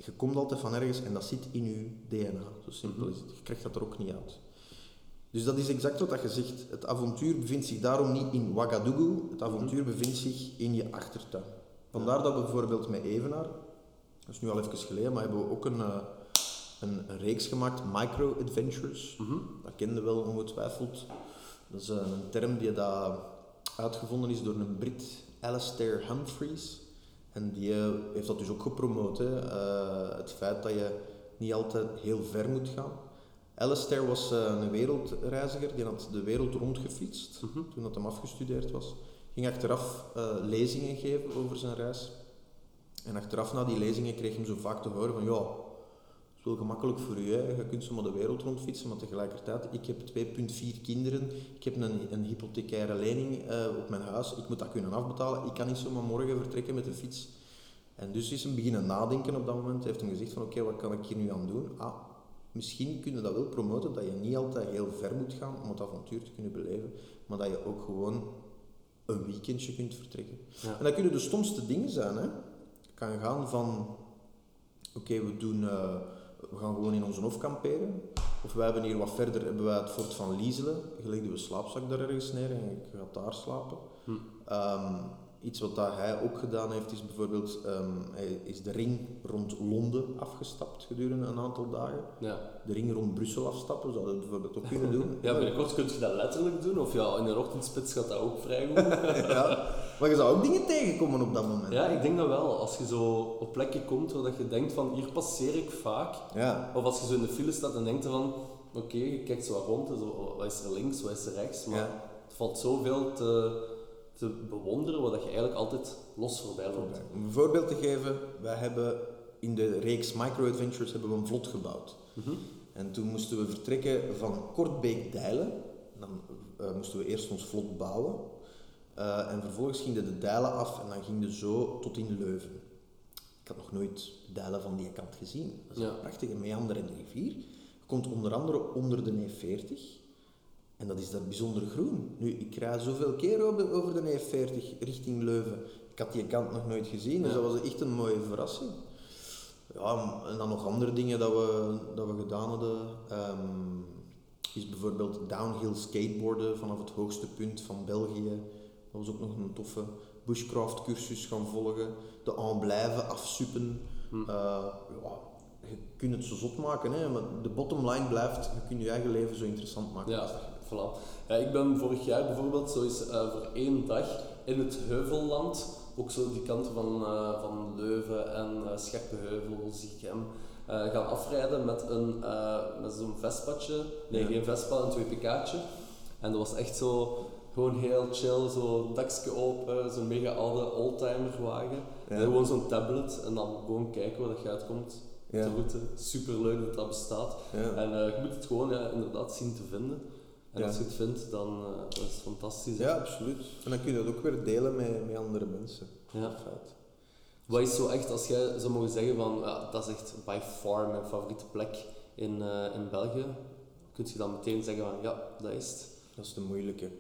je komt altijd van ergens en dat zit in je DNA. Zo simpel Mhm. is het. Je krijgt dat er ook niet uit. Dus dat is exact wat je zegt. Het avontuur bevindt zich daarom niet in Ouagadougou. Het avontuur bevindt zich in je achtertuin. Vandaar dat we bijvoorbeeld met Evenaar, dat is nu al even geleden, maar hebben we ook een, eh, een, reeks gemaakt, Micro Adventures. Mhm. Dat kende wel ongetwijfeld. Dat is eh, een term die dat uitgevonden is door een Brit, Alastair Humphreys. En die eh, heeft dat dus ook gepromoot. Hè. Het feit dat je niet altijd heel ver moet gaan. Alastair was eh, een wereldreiziger, die had de wereld rondgefietst Mhm. toen dat hem afgestudeerd was. Ging achteraf eh, lezingen geven over zijn reis. En achteraf na die lezingen kreeg hem zo vaak te horen van ja, het is wel gemakkelijk voor u, hè. je kunt zomaar de wereld rondfietsen, maar tegelijkertijd, ik heb 2,4 kinderen, ik heb een, een hypothecaire lening eh, op mijn huis, ik moet dat kunnen afbetalen, ik kan niet zomaar morgen vertrekken met de fiets. En dus is hem beginnen nadenken op dat moment, heeft hem gezegd van oké, wat kan ik hier nu aan doen? Ah, misschien kunnen dat wel promoten, dat je niet altijd heel ver moet gaan om het avontuur te kunnen beleven, maar dat je ook gewoon een weekendje kunt vertrekken. Ja. En dat kunnen de stomste dingen zijn. Hè? Het kan gaan van, oké, we doen, eh, we gaan gewoon in onze hof kamperen. Of wij hebben hier wat verder, hebben wij het fort van Lieselen. Je legt je slaapzak daar ergens neer en je gaat daar slapen. Hm. Ehm, iets wat dat hij ook gedaan heeft, is bijvoorbeeld, ehm, hij is de ring rond Londen afgestapt gedurende een aantal dagen. Ja. De ring rond Brussel afstappen, zou dat bijvoorbeeld ook kunnen doen. ja, binnenkort kun je dat letterlijk doen, of ja, in een ochtendspits gaat dat ook vrij goed. ja. Maar je zou ook dingen tegenkomen op dat moment. ja, ik denk dat wel. Als je zo op plekken komt waar je denkt van, hier passeer ik vaak. Ja. Of als je zo in de file staat en denkt van, oké, je kijkt zo rond, zo, wat is er links, wat is er rechts, maar Ja. het valt zoveel te, te bewonderen, wat dat je eigenlijk altijd los voorbij loopt. Om een voorbeeld te geven, wij hebben in de reeks Micro Adventures hebben we een vlot gebouwd. Mhm. En toen moesten we vertrekken van Kortbeek-Dijlen. Dan eh, moesten we eerst ons vlot bouwen. Eh, en vervolgens gingen de dijlen af en dan ging de zo tot in Leuven. Ik had nog nooit dijlen van die kant gezien. Dat is Ja. een prachtige meanderende rivier. Je komt onder andere onder de E40. En dat is daar bijzonder groen. Nu, ik rijd zoveel keer over, over de E40 richting Leuven. Ik had die kant nog nooit gezien, dus Ja. dat was echt een mooie verrassing. Ja, en dan nog andere dingen dat we, dat we gedaan hadden. ehm, is bijvoorbeeld downhill skateboarden vanaf het hoogste punt van België. Dat was ook nog een toffe bushcraft cursus gaan volgen. De aanblijven afsuppen. Hm. Eh, ja, je kunt het zo zot maken, hè, maar de bottom line blijft, je kunt je eigen leven zo interessant maken. Ja, voilà. Ja, ik ben vorig jaar bijvoorbeeld zo eens eh, voor één dag in het Heuvelland, ook zo die kanten van, eh, van Leuven en uh, Scherpenheuvel, Ziegem, eh, gaan afrijden met, een, eh, met zo'n Vespatje. Nee, Ja. geen Vespa, een 2pk'tje. En dat was echt zo, gewoon heel chill, zo dakje open, zo'n mega oude oldtimer wagen. Ja. En gewoon zo'n tablet en dan gewoon kijken waar dat je uitkomt. Ja. De route, super leuk dat dat bestaat. En eh, je moet het gewoon ja, inderdaad zien te vinden. En Ja. als je het vindt, dan uh, dat is het fantastisch. hè. Ja, absoluut. En dan kun je dat ook weer delen met, met andere mensen. Ja. Feit. Wat is zo echt, als jij zou mogen zeggen van, ja, dat is echt by far mijn favoriete plek in, eh, in België, kun je dan meteen zeggen van, ja, dat is het. Dat is de moeilijke.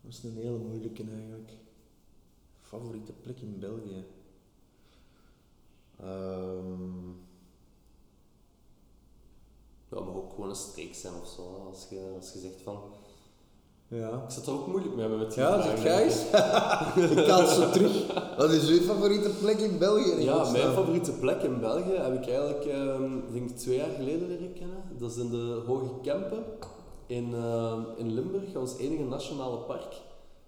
Dat is een hele moeilijke eigenlijk. Favoriete plek in België? Ehm, Ja, mag ook gewoon een streek zijn of zo. Als je, als je zegt van, ja. ik zit er ook moeilijk mee met die Ja, zeg eens. ik haal ze terug. Wat is uw favoriete plek in België? in Ja, godsnaam? mijn favoriete plek in België heb ik eigenlijk, ehm, denk ik, twee jaar geleden leren kennen. Dat is in de Hoge Kempen, in, eh, in Limburg, ons enige nationale park.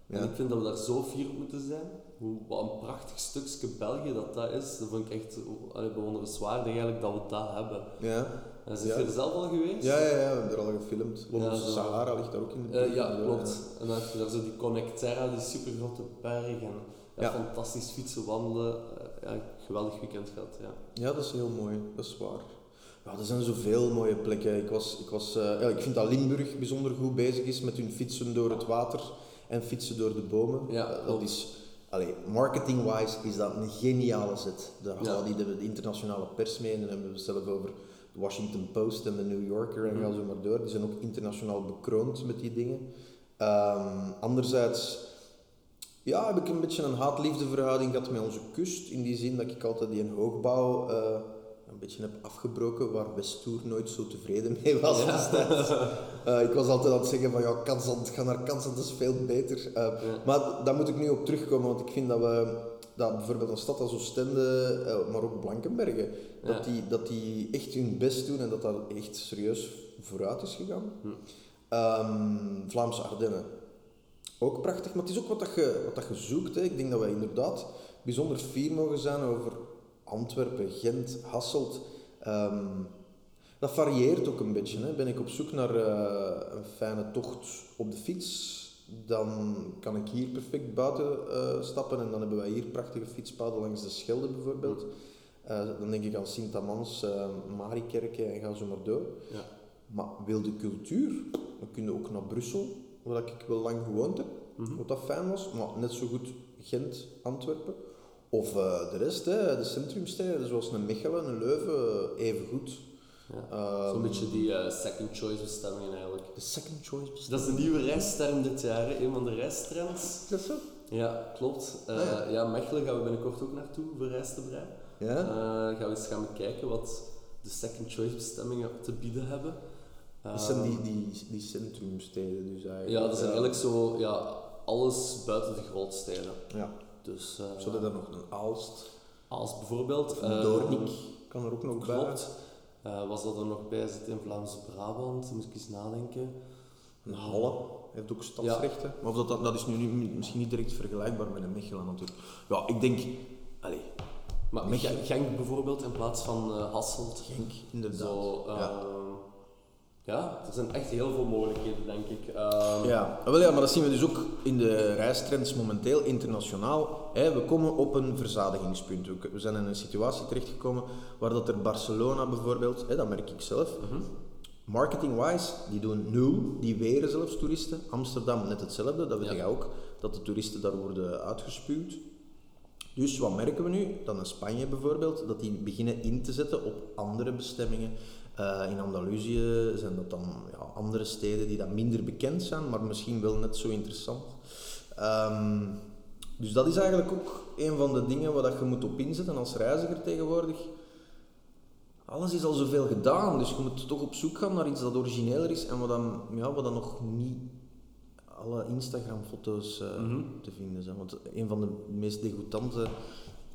En ik vind dat we daar zo fier op moeten zijn. Hoe, wat een prachtig stukje België dat dat is. Dat vind ik echt allee, bewonderenswaardig eigenlijk dat we dat hebben. Ja. En Ja. je er zelf al geweest? Ja, ja, ja, we hebben er al gefilmd. Ja. Sahara ligt daar ook in. Eh, buurt. ja, klopt. En dan heb je daar zo die Connecterra, die supergrote berg. En ja, Ja. fantastisch fietsen, wandelen. Eh, ja, geweldig weekend gehad, ja. Ja, dat is heel mooi, dat is waar. Ja, er zijn zoveel mooie plekken. Ik, was, ik, was, eh, ja, ik vind dat Limburg bijzonder goed bezig is met hun fietsen door het water en fietsen door de bomen. Ja, Eh, dat is, allee, marketing-wise is dat een geniale zet. Daar Ja. die de, internationale pers mee en dan hebben we zelf over de Washington Post en de New Yorker en Mhm. gaan zo maar door. Die zijn ook internationaal bekroond met die dingen. Ehm, anderzijds ja, heb ik een beetje een haat-liefde verhouding gehad met onze kust. In die zin dat ik altijd die hoogbouw eh, een beetje heb afgebroken, waar Westoer nooit zo tevreden mee was Ja. Eh, ik was altijd aan het zeggen van ja, Kansand, ga naar Kansand, dat is veel beter. Eh, Maar daar moet ik nu op terugkomen, want ik vind dat we, dat bijvoorbeeld een stad als Oostende, eh, maar ook Blankenbergen, Ja. dat, die, dat die echt hun best doen en dat dat echt serieus vooruit is gegaan. Hm. Ehm, Vlaamse Ardennen. Ook prachtig, maar het is ook wat, dat je, wat dat je zoekt. Hè. Ik denk dat wij inderdaad bijzonder fier mogen zijn over Antwerpen, Gent, Hasselt. Ehm, dat varieert ook een beetje. Hè. Ben ik op zoek naar eh, een fijne tocht op de fiets, dan kan ik hier perfect buiten eh, stappen en dan hebben wij hier prachtige fietspaden langs de Schelde bijvoorbeeld. Eh, dan denk ik aan Sint-Amans, eh Mariekerke en ga zo maar door. Ja. Maar wilde cultuur, dan kun je ook naar Brussel, waar ik wel lang gewoond heb, Mhm. wat dat fijn was, maar net zo goed Gent, Antwerpen. Of de rest, hè, de centrumsteden, zoals een Mechelen, een Leuven, even goed. Ja. Zo'n beetje die eh, second choice bestemmingen eigenlijk. De second choice bestaat. Dat is de nieuwe reisterm dit jaar, hè. een van de reistrends. Is dat zo? Ja, klopt. Ah, ja. ja. Mechelen gaan we binnenkort ook naartoe voor reis te breien. Ja? Eh, gaan we eens gaan bekijken wat de second choice bestemmingen te bieden hebben. dat zijn die, Ehm, die, die centrumsteden dus eigenlijk. Ja, dat zijn eigenlijk zo ja, alles buiten de grootsteden. Ja. Dus Zullen daar nog een Aalst, als bijvoorbeeld... een eh, Doornik, kan er ook nog bij. Eh, was dat er nog bij zit in Vlaams-Brabant? Moet ik eens nadenken. Een Halle heeft ook stadsrechten. Maar of dat, dat, dat is nu misschien niet direct vergelijkbaar met een Mechelen natuurlijk. Ja, ik denk... Allee, Maar Mechelen. Genk bijvoorbeeld in plaats van eh, Hasselt. Genk, inderdaad. Zo, ja. Ja, er zijn echt heel veel mogelijkheden, denk ik. Ehm, Ja, wel ja, maar dat zien we dus ook in de reistrends momenteel, internationaal. Hè, we komen op een verzadigingspunt. We- We zijn in een situatie terechtgekomen waar dat er Barcelona bijvoorbeeld, hè, dat merk ik zelf, mhm. marketing-wise, die doen nul, die weren zelfs toeristen. Amsterdam net hetzelfde, dat weet Ja. je ook, dat de toeristen daar worden uitgespuwd. Dus wat merken we nu? Dan in Spanje bijvoorbeeld, dat die beginnen in te zetten op andere bestemmingen. Eh, in Andalusië zijn dat dan ja, andere steden die dan minder bekend zijn, maar misschien wel net zo interessant. Ehm, dus dat is eigenlijk ook een van de dingen waar dat je moet op inzetten als reiziger tegenwoordig. Alles is al zoveel gedaan, dus je moet toch op zoek gaan naar iets dat origineler is en wat dan, ja, wat dan nog niet alle Instagram-foto's eh, Mhm. te vinden zijn. Want een van de meest degoutante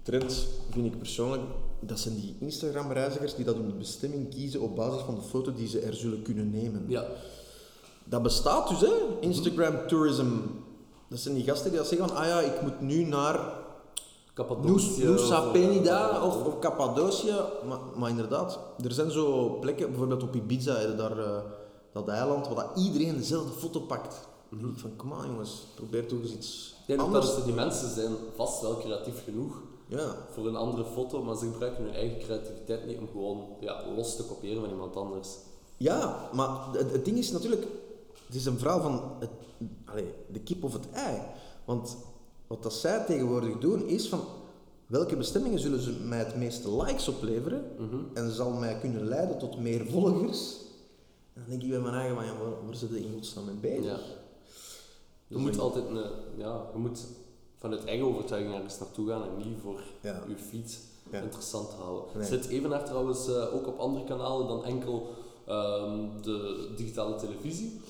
trends vind ik persoonlijk, dat zijn die Instagram-reizigers die dat hun bestemming kiezen op basis van de foto die ze er zullen kunnen nemen. ja. Dat bestaat dus, hè? Instagram tourism. Dat zijn die gasten die dat zeggen van, ah ja, ik moet nu naar. Nusa Penida of, of Cappadocië. Maar, maar inderdaad, er zijn zo plekken, bijvoorbeeld op Ibiza, hè, daar, eh, dat eiland, waar dat iedereen dezelfde foto pakt. Mhm. Van, kom aan jongens, probeer toch eens iets dat anders. die mensen zijn vast wel creatief genoeg Ja, voor een andere foto, maar ze gebruiken hun eigen creativiteit niet om gewoon ja, los te kopiëren van iemand anders. ja maar het, het ding is natuurlijk, het is een verhaal van het, allee, de kip of het ei. Want wat dat zij tegenwoordig doen, is van, welke bestemmingen zullen ze mij het meeste likes opleveren? Mhm. en zal mij kunnen leiden tot meer volgers. En dan denk ik bij mijn eigen van, ja, waar, waar zit je in godsnaam mee bezig? Ja. Je moet altijd een, ja, je moet vanuit eigen overtuiging ergens naartoe gaan en niet voor Ja. je feed Ja. interessant houden. Nee. Zit Evenaar trouwens eh, ook op andere kanalen dan enkel ehm, de digitale televisie?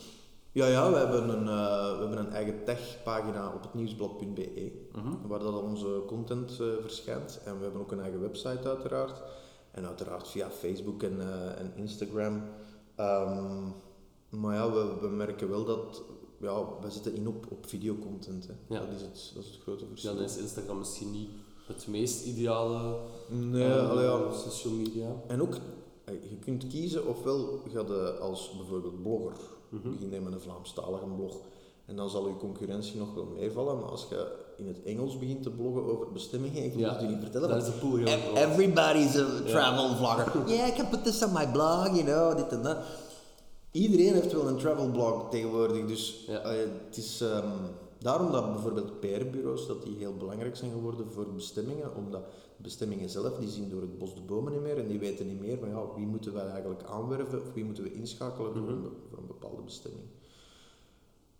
Ja, ja, we hebben een, eh, we hebben een eigen techpagina op het nieuwsblad.be, Mhm. waar dat onze content eh, verschijnt. En we hebben ook een eigen website uiteraard. En uiteraard via Facebook en, en Instagram. Ehm, Maar ja, we, we merken wel dat ja, we zitten in op, op videocontent. Hè. Ja. Dat, is het, dat is het grote Ja, verschil. dan is Instagram misschien niet het meest ideale Nee, allee, ja. social media. En ook, eh, je kunt kiezen ofwel ga je als bijvoorbeeld blogger Mhm. beginnen met een Vlaamstalige blog. En dan zal je concurrentie nog wel meevallen. Maar als je in het Engels begint te bloggen over bestemmingen, ik moet Ja, het je niet vertellen. want is de pool groot. Everybody's a travel vlogger. Yeah, I can put this on my blog, you know, dit en dat. Iedereen heeft wel een travel blog tegenwoordig. Dus Ja. eh, het is ehm, daarom dat bijvoorbeeld PR-bureaus dat die heel belangrijk zijn geworden voor bestemmingen. Omdat de bestemmingen zelf, die zien door het bos de bomen niet meer en die weten niet meer van ja, wie moeten wij eigenlijk aanwerven of wie moeten we inschakelen voor, een, voor een bepaalde bestemming.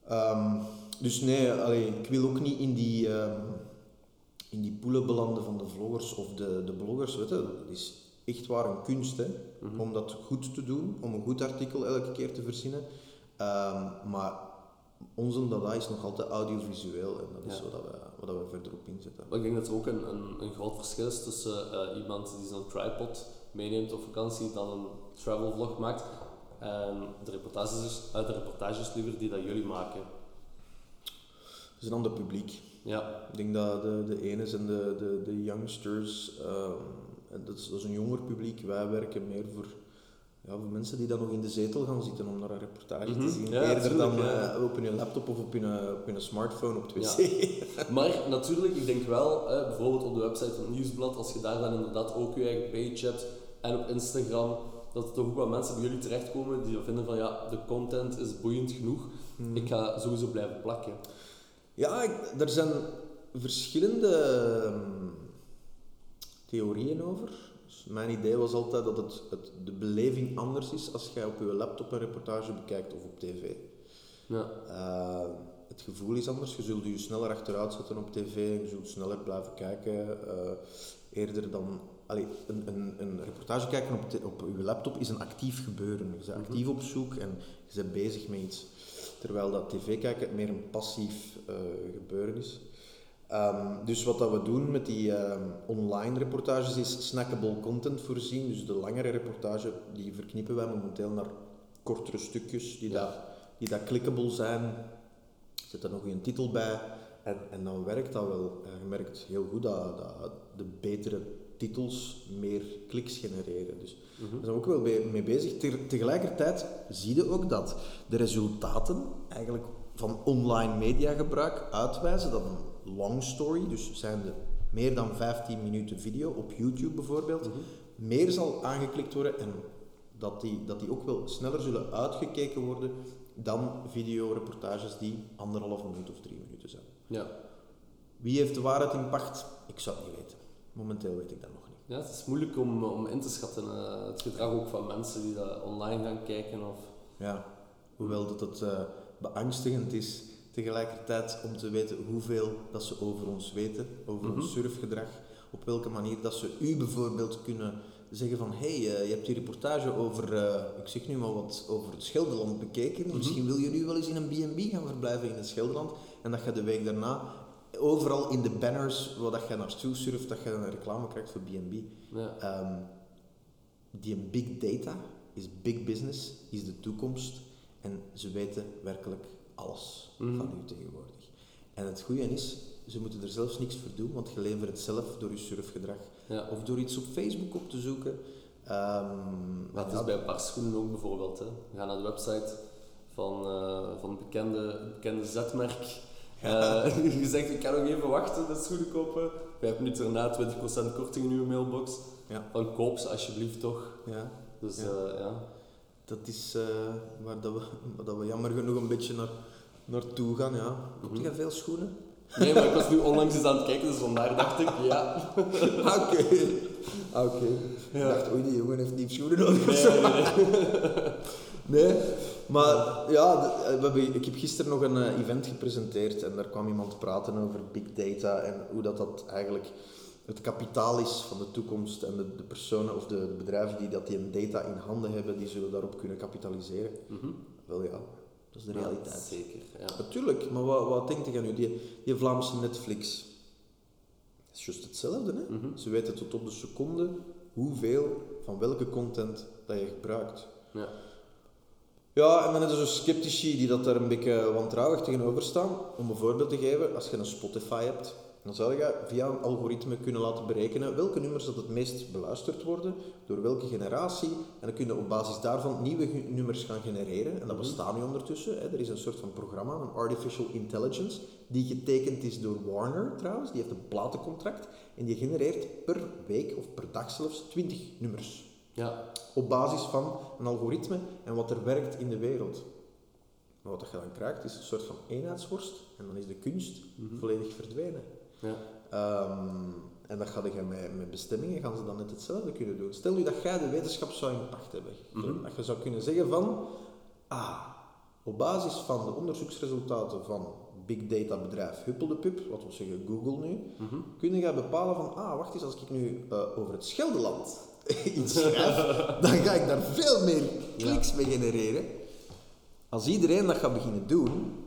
Ehm, dus nee, allee, ik wil ook niet in die, ehm, in die poelen belanden van de vloggers of de, de bloggers. Weet je, het is echt waar een kunst hè, om dat goed te doen, om een goed artikel elke keer te verzinnen. Ehm, maar onze dada is nog altijd audiovisueel en dat is Ja. wat, dat we, wat we verderop inzetten. Maar ik denk dat er ook een, een, een groot verschil is tussen eh, iemand die zo'n tripod meeneemt op vakantie, dan een travel vlog maakt, en de reportages, uh, de reportages liever die dat jullie maken. Het is een ander publiek. Ja, Ik denk dat de, de ene zijn de, de, de youngsters, ehm, en dat, is, dat is een jonger publiek. Wij werken meer voor, ja, voor mensen die dan nog in de zetel gaan zitten om naar een reportage Mhm. te zien. Ja, Eerder dan ja. eh, op hun laptop of op hun, op hun smartphone op het wc. Ja. maar natuurlijk, ik denk wel, eh, bijvoorbeeld op de website van het Nieuwsblad, als je daar dan inderdaad ook je eigen page hebt, en op Instagram, dat er toch ook wel mensen bij jullie terechtkomen die vinden van ja, de content is boeiend genoeg, Hmm. ik ga sowieso blijven plakken. Ja, ik- er zijn verschillende ehm, theorieën over. Dus mijn idee was altijd dat het, het, de beleving anders is als jij op je laptop een reportage bekijkt of op tv. Ja, Eh, het gevoel is anders. Je zult je sneller achteruit zetten op tv. Je zult sneller blijven kijken. eh, eerder dan... Allee, een, een, een reportage kijken op, te- op je laptop is een actief gebeuren. Je bent actief op zoek en je bent bezig met iets. Terwijl dat tv kijken meer een passief eh, gebeuren is. Ehm, dus wat dat we doen met die ehm, online reportages is snackable content voorzien. Dus de langere reportage die verknippen wij momenteel naar kortere stukjes die, Ja. dat, die dat clickable zijn. Zet er nog een titel bij en, en dan werkt dat wel. En je merkt heel goed dat, dat de betere titels meer kliks genereren. Dus daar zijn we ook wel mee bezig. Te- tegelijkertijd zie je ook dat de resultaten eigenlijk van online mediagebruik uitwijzen dat een long story, dus zijn de meer dan 15 minuten video op YouTube bijvoorbeeld, meer zal aangeklikt worden en dat die, dat die ook wel sneller zullen uitgekeken worden dan videoreportages die anderhalf minuut of drie minuten zijn. ja. Wie heeft de waarheid in pacht? Ik zou het niet weten. Momenteel weet ik dat nog niet. Ja, het is moeilijk om, om in te schatten. eh, het gedrag ook van mensen die dat online gaan kijken. Of... Ja, hoewel dat het eh, beangstigend is tegelijkertijd om te weten hoeveel dat ze over ons weten, over Mhm. ons surfgedrag, op welke manier dat ze u bijvoorbeeld kunnen zeggen van hé, hey, eh, je hebt die reportage over, eh, ik zeg nu maar wat, over het Scheldeland bekeken, Mhm. misschien wil je nu wel eens in een B&B gaan verblijven in het Scheldeland en dat je de week daarna overal in de banners waar dat je naartoe surft, dat je een reclame krijgt voor B&B. Ja. Ehm, die big data is big business, is de toekomst en ze weten werkelijk alles Mhm. van u tegenwoordig. En het goede is, ze moeten er zelfs niks voor doen, want je levert het zelf door je surfgedrag Ja. of door iets op Facebook op te zoeken. Ehm, Maar het ja, is bij een paar schoenen ook bijvoorbeeld. Hè. Ga naar de website van, eh van een bekende, bekende zetmerk. Eh, je zegt, ik kan nog even wachten, de schoenen kopen. Vijf minuten daarna 20% korting in uw mailbox. Ja. Van koop ze alsjeblieft toch. ja, Dus Ja. ja. ja. dat is eh, waar, dat we, waar dat we jammer genoeg een beetje naar, naartoe gaan. Ja. Koop je veel schoenen? Nee, maar ik was nu onlangs eens aan het kijken, dus vandaar dacht ik, ja. Oké. Ah, Oké. Ik dacht, oei, die jongen heeft niet schoenen nodig Nee, zo. nee, nee. Nee, maar ja, eh, we hebben, ik heb gisteren nog een eh, event gepresenteerd en daar kwam iemand praten over big data en hoe dat, dat eigenlijk het kapitaal is van de toekomst en de, de personen of de, de bedrijven die dat die data in handen hebben, die zullen daarop kunnen kapitaliseren. Mhm. Wel ja, dat is de Ja, realiteit. zeker, ja. Natuurlijk, maar wat, wat denkt je nu? Die, die Vlaamse Netflix, het is juist hetzelfde. Hè? Mhm. Ze weten tot op de seconde hoeveel van welke content dat je gebruikt. ja. Ja, en dan is er zo sceptici die dat daar een beetje wantrouwig tegenover staan. Om een voorbeeld te geven, als je een Spotify hebt, dan zou je via een algoritme kunnen laten berekenen welke nummers dat het meest beluisterd worden, door welke generatie. En dan kun je op basis daarvan nieuwe nummers gaan genereren. En dat bestaat nu ondertussen. Hè. Er is een soort van programma, een artificial intelligence, die getekend is door Warner trouwens. Die heeft een platencontract. En die genereert per week of per dag zelfs 20 nummers Ja, op basis van een algoritme en wat er werkt in de wereld. Maar wat je dan krijgt is een soort van eenheidsworst en dan is de kunst volledig verdwenen. Ja. Ehm, en dat ga je met, met bestemmingen gaan ze dan net hetzelfde kunnen doen. Stel nu dat jij de wetenschap zou in pacht hebben. Dat je zou kunnen zeggen van, ah, op basis van de onderzoeksresultaten van big data bedrijf Huppeldepup, wat we zeggen Google nu, kun je bepalen van, ah, wacht eens, als ik nu eh, over het Scheldeland iets schrijf, dan ga ik daar veel meer kliks mee genereren. Als iedereen dat gaat beginnen doen,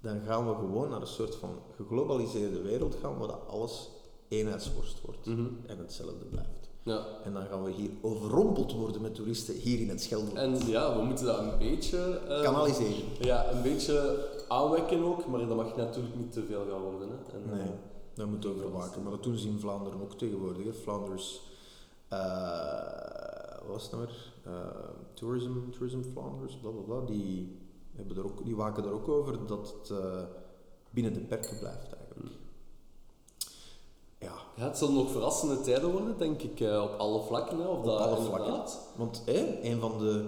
dan gaan we gewoon naar een soort van geglobaliseerde wereld gaan, waar dat alles eenheidsworst wordt en hetzelfde blijft. ja. En dan gaan we hier overrompeld worden met toeristen hier in het Scheldeland. En ja, we moeten dat een beetje... eh, Kanaliseren. Ja, een beetje aanwekken ook, maar dat mag natuurlijk niet te veel gaan worden. Hè. En, Nee, eh, dat moet je overwaken. Maar dat doen ze in Vlaanderen ook tegenwoordig. Hè. Flanders, eh, wat was het nou weer? Tourism, tourism Flanders, bla bla bla. Die, hebben er ook, die waken er ook over dat het eh, binnen de perken blijft eigenlijk. Ja, Ja, het zullen nog verrassende tijden worden, denk ik, eh, op alle vlakken. Hè, of op dat alle inderdaad. vlakken. Want hè, een van de,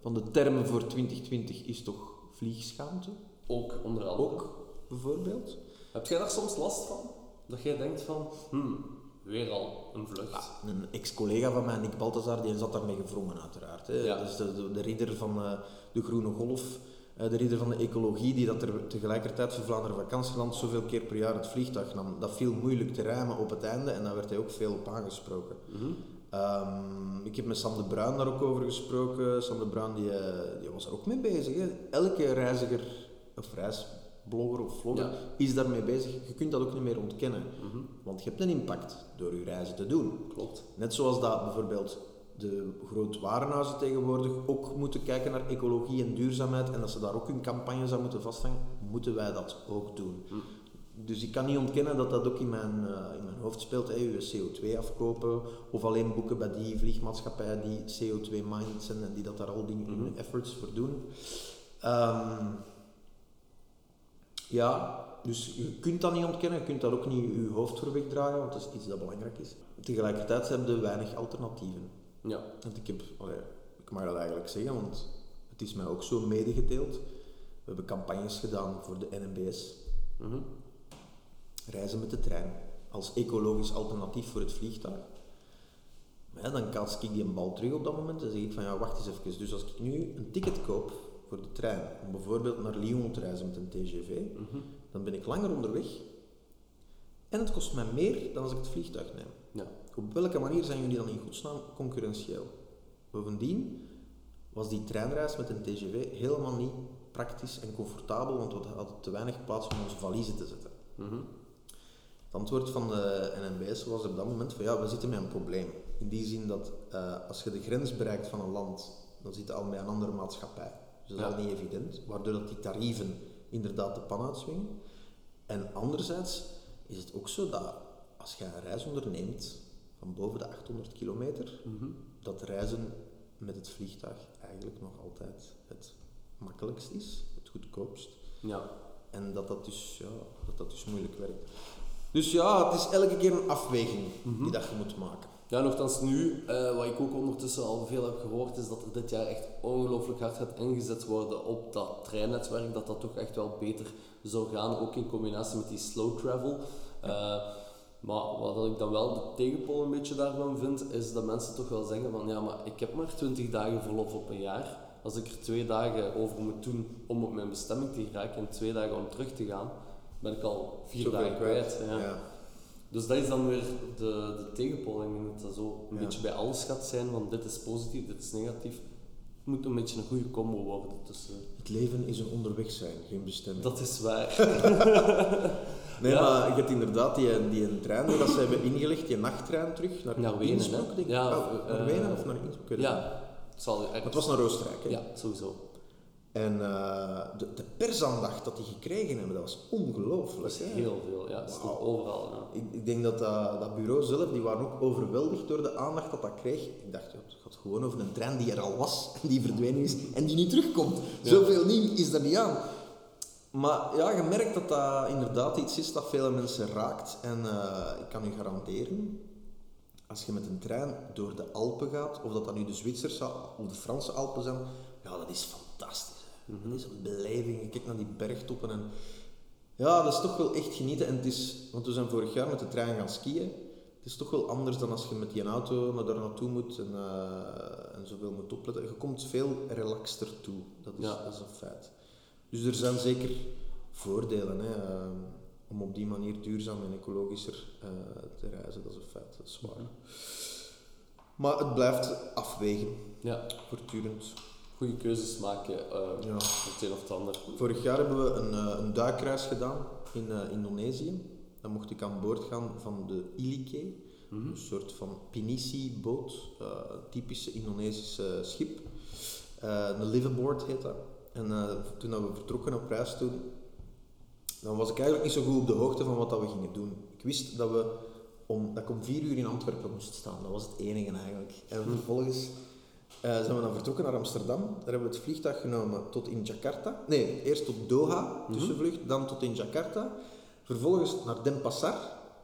van de termen voor 2020 is toch vliegschaamte? Ook onder andere. Ook, bijvoorbeeld. Heb jij daar soms last van? Dat jij denkt van, hmm, weer al een vlucht. Een ex-collega van mij, Nick Balthazar, die zat daarmee gevrongen uiteraard. Hè. Ja. Dat is de, de, de ridder van eh, de Groene Golf, de ridder van de ecologie, die dat er tegelijkertijd voor Vlaanderen Vakantieland zoveel keer per jaar het vliegtuig nam. Dat viel moeilijk te rijmen op het einde en daar werd hij ook veel op aangesproken. Mhm. Ehm, ik heb met Sam de Bruin daar ook over gesproken. Sam de Bruin die, eh, die was er ook mee bezig. Hè. Elke reiziger of reisblogger of vlogger Ja. is daarmee bezig. Je kunt dat ook niet meer ontkennen. Want je hebt een impact door je reizen te doen. Klopt. Net zoals dat bijvoorbeeld de groot warenhuizen tegenwoordig ook moeten kijken naar ecologie en duurzaamheid en dat ze daar ook hun campagnes aan moeten vasthangen, moeten wij dat ook doen. Dus ik kan niet ontkennen dat dat ook in mijn, eh, in mijn hoofd speelt. Je CO2 afkopen of alleen boeken bij die vliegmaatschappij die CO2-minded zijn en die dat daar al die hun efforts voor doen. Ehm, ja, dus je kunt dat niet ontkennen, je kunt daar ook niet je hoofd voor wegdraaien, want dat is iets dat belangrijk is. Tegelijkertijd hebben we weinig alternatieven. Ja. Want ik heb, allee, ik mag dat eigenlijk zeggen, want het is mij ook zo medegedeeld. We hebben campagnes gedaan voor de NMBS. Mhm. Reizen met de trein als ecologisch alternatief voor het vliegtuig. Maar ja, dan kaats ik die een bal terug op dat moment en zeg ik van ja, wacht eens even. Dus als ik nu een ticket koop voor de trein, om bijvoorbeeld naar Lyon te reizen met een TGV, dan ben ik langer onderweg en het kost mij meer dan als ik het vliegtuig neem. Op welke manier zijn jullie dan in godsnaam concurrentieel? Bovendien was die treinreis met een TGV helemaal niet praktisch en comfortabel, want we hadden te weinig plaats om onze valiezen te zetten. Mhm. Het antwoord van de NMBS was op dat moment van ja, we zitten met een probleem. In die zin dat eh, als je de grens bereikt van een land, dan zit je al met een andere maatschappij. Dus dat is Ja. al niet evident, waardoor dat die tarieven inderdaad de pan uitswingen. En anderzijds is het ook zo dat als je een reis onderneemt van boven de 800 kilometer, Mhm. dat reizen met het vliegtuig eigenlijk nog altijd het makkelijkst is, het goedkoopst. Ja. En dat dat dus, ja, dat dat dus moeilijk werkt. Dus ja, het is elke keer een afweging die dat je moet maken. Ja, nogthans nu, eh, wat ik ook ondertussen al veel heb gehoord, is dat er dit jaar echt ongelooflijk hard gaat ingezet worden op dat treinnetwerk, dat dat toch echt wel beter zou gaan, ook in combinatie met die slow travel. Eh, maar wat ik dan wel de tegenpool een beetje daarvan vind, is dat mensen toch wel zeggen van ja, maar ik heb maar 20 dagen verlof op een jaar. Als ik er twee dagen over moet doen om op mijn bestemming te geraken en twee dagen om terug te gaan, ben ik al vier dagen kwijt. Ja. ja. Dus dat is dan weer de, de tegenpol. Ik denk dat dat zo een Ja. beetje bij alles gaat zijn, van dit is positief, dit is negatief. Het moet een beetje een goede combo worden. Eh, Het leven is een onderweg zijn, geen bestemming. dat is waar. nee, ja. maar je hebt inderdaad die, die een trein die dat ze hebben ingelegd, die nachttrein terug naar, Naar Wenen, Innsbruck, hè? denk ik. Ja, Ah, naar eh, Wenen of naar Innsbruck? ja, het zal Maar het was naar Oostenrijk, hè? Ja, sowieso. En eh, de, de persaandacht dat die gekregen hebben, dat was ongelooflijk. Dat is hè. heel veel, ja. Het overal. Ja. Ik, ik denk dat, dat dat bureau zelf, die waren ook overweldigd door de aandacht dat dat kreeg. Ik dacht, ja, het gewoon over een trein die er al was en die verdwenen is en die niet terugkomt. Zoveel nieuw is er niet aan. Maar ja, je merkt dat dat inderdaad iets is dat vele mensen raakt. En eh, ik kan u garanderen, als je met een trein door de Alpen gaat, of dat dat nu de Zwitserse of de Franse Alpen zijn, ja, dat is fantastisch. hè. Dat is een beleving. Je kijkt naar die bergtoppen en ja, dat is toch wel echt genieten. En het is, want we zijn vorig jaar met de trein gaan skiën. Het is toch wel anders dan als je met die auto naar daar naartoe moet en, eh, en zoveel moet opletten. Je komt veel relaxter toe. Dat is, Ja. dat is een feit. Dus er zijn zeker voordelen hè, eh, om op die manier duurzaam en ecologischer eh, te reizen. Dat is een feit, dat is waar. Maar het blijft afwegen, ja. voortdurend. Goede keuzes maken, eh Ja. het een of het ander. Vorig jaar hebben we een, eh, een duikreis gedaan in Indonesië. Dan mocht ik aan boord gaan van de Ilike, een soort van pinisi-boot, eh, typische Indonesische schip. Eh, een liveaboard heet dat. En eh, toen dat we vertrokken op reis toen, dan was ik eigenlijk niet zo goed op de hoogte van wat dat we gingen doen. Ik wist dat, we om, dat ik om vier uur in Antwerpen moest staan. Dat was het enige eigenlijk. En vervolgens eh, zijn we dan vertrokken naar Amsterdam. Daar hebben we het vliegtuig genomen tot in Jakarta. Nee, eerst tot Doha, tussenvlucht, dan tot in Jakarta. Vervolgens naar Denpasar,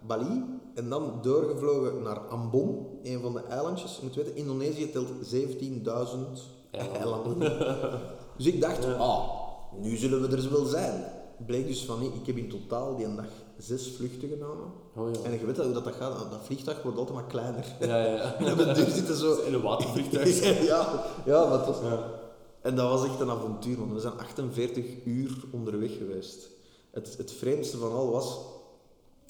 Bali. En dan doorgevlogen naar Ambon, een van de eilandjes. Je moet weten, Indonesië telt 17.000 eilanden. dus ik dacht, ah, nu zullen we er wel zijn. Bleek dus van niet. Ik heb in totaal die dag zes vluchten genomen. Oh ja. En je weet hoe dat, dat gaat, dat vliegtuig wordt altijd maar kleiner. Ja, ja, ja. En deur zitten zo... In een watervliegtuig. ja, ja, maar. En dat was echt een avontuur, want we zijn 48 uur onderweg geweest. Het, het vreemdste van al was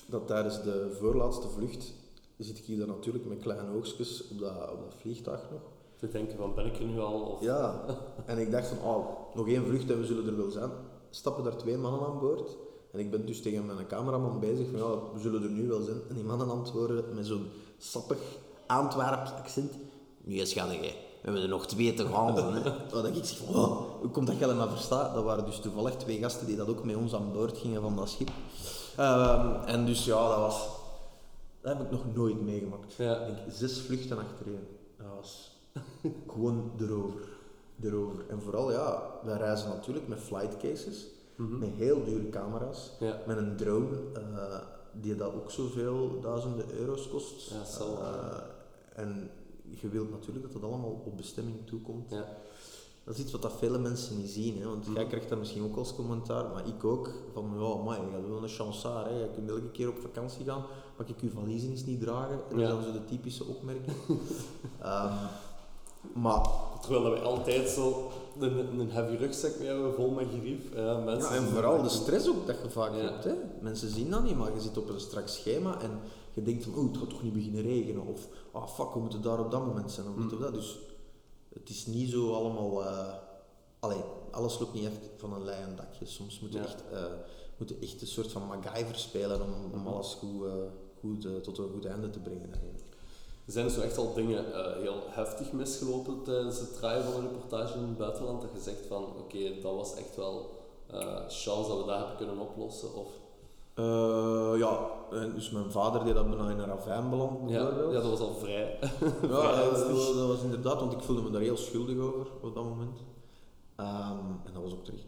dat tijdens de voorlaatste vlucht zit ik hier dan natuurlijk met kleine oogstjes op dat, op dat vliegtuig nog. Te denken van, ben ik er nu al? Of... Ja, en ik dacht van, oh, nog één vlucht en we zullen er wel zijn. Stappen daar twee mannen aan boord. En ik ben dus tegen mijn cameraman bezig van, ja, we zullen er nu wel zijn. En die mannen antwoorden met zo'n sappig Antwerps accent. Nee, schatje, we hebben er nog twee te gaan. Hè. Wat ik zeg van, oh, hoe komt dat dat maar verstaat? Dat waren dus toevallig twee gasten die dat ook met ons aan boord gingen van dat schip. Ehm, en dus ja, dat was... Dat heb ik nog nooit meegemaakt. Ja. Ik denk, zes vluchten achtereen. Dat was gewoon erover. erover. En vooral, ja, wij reizen natuurlijk met flight cases, met heel dure camera's, Ja. met een drone, eh, die dat ook zoveel duizenden euro's kost. Ja, zal Eh, en je wilt natuurlijk dat dat allemaal op bestemming toekomt. Ja. Dat is iets wat dat vele mensen niet zien, hè? want jij krijgt dat misschien ook als commentaar, maar ik ook, van ja, maar je gaat wel een chansaar, hè? je kunt elke keer op vakantie gaan, mag ik je valiezen eens niet dragen? En dat zijn zo de typische opmerkingen. Ehm, maar Terwijl dat we altijd zo een, een heavy rugzak mee hebben, vol met gerief. Ja, mensen Ja, en vooral de stress ook dat je vaak Ja. hebt. Hè. Mensen zien dat niet, maar je zit op een strak schema en je denkt van, oh, het gaat toch niet beginnen regenen. Of, ah fuck, we moeten daar op dat moment zijn. Of dit of dat. Dus het is niet zo allemaal... allee, alles loopt niet echt van een leien dakje. Soms moet je Ja. echt, eh, moet je echt een soort van MacGyver spelen om, om alles goed, eh, goed tot een goed einde te brengen. eigenlijk. Zijn er zo echt al dingen heel heftig misgelopen tijdens het draaien van een reportage in het buitenland? Dat je zegt van, oké, dat was echt wel chance dat we dat hebben kunnen oplossen? Of, Eh, ja, en dus mijn vader die dat bijna in een ravijn beland ja, dat was al vrij. Ja, vrij dat, was- dat was inderdaad, want ik voelde me daar heel schuldig over op dat moment. Ehm, en dat was ook terecht.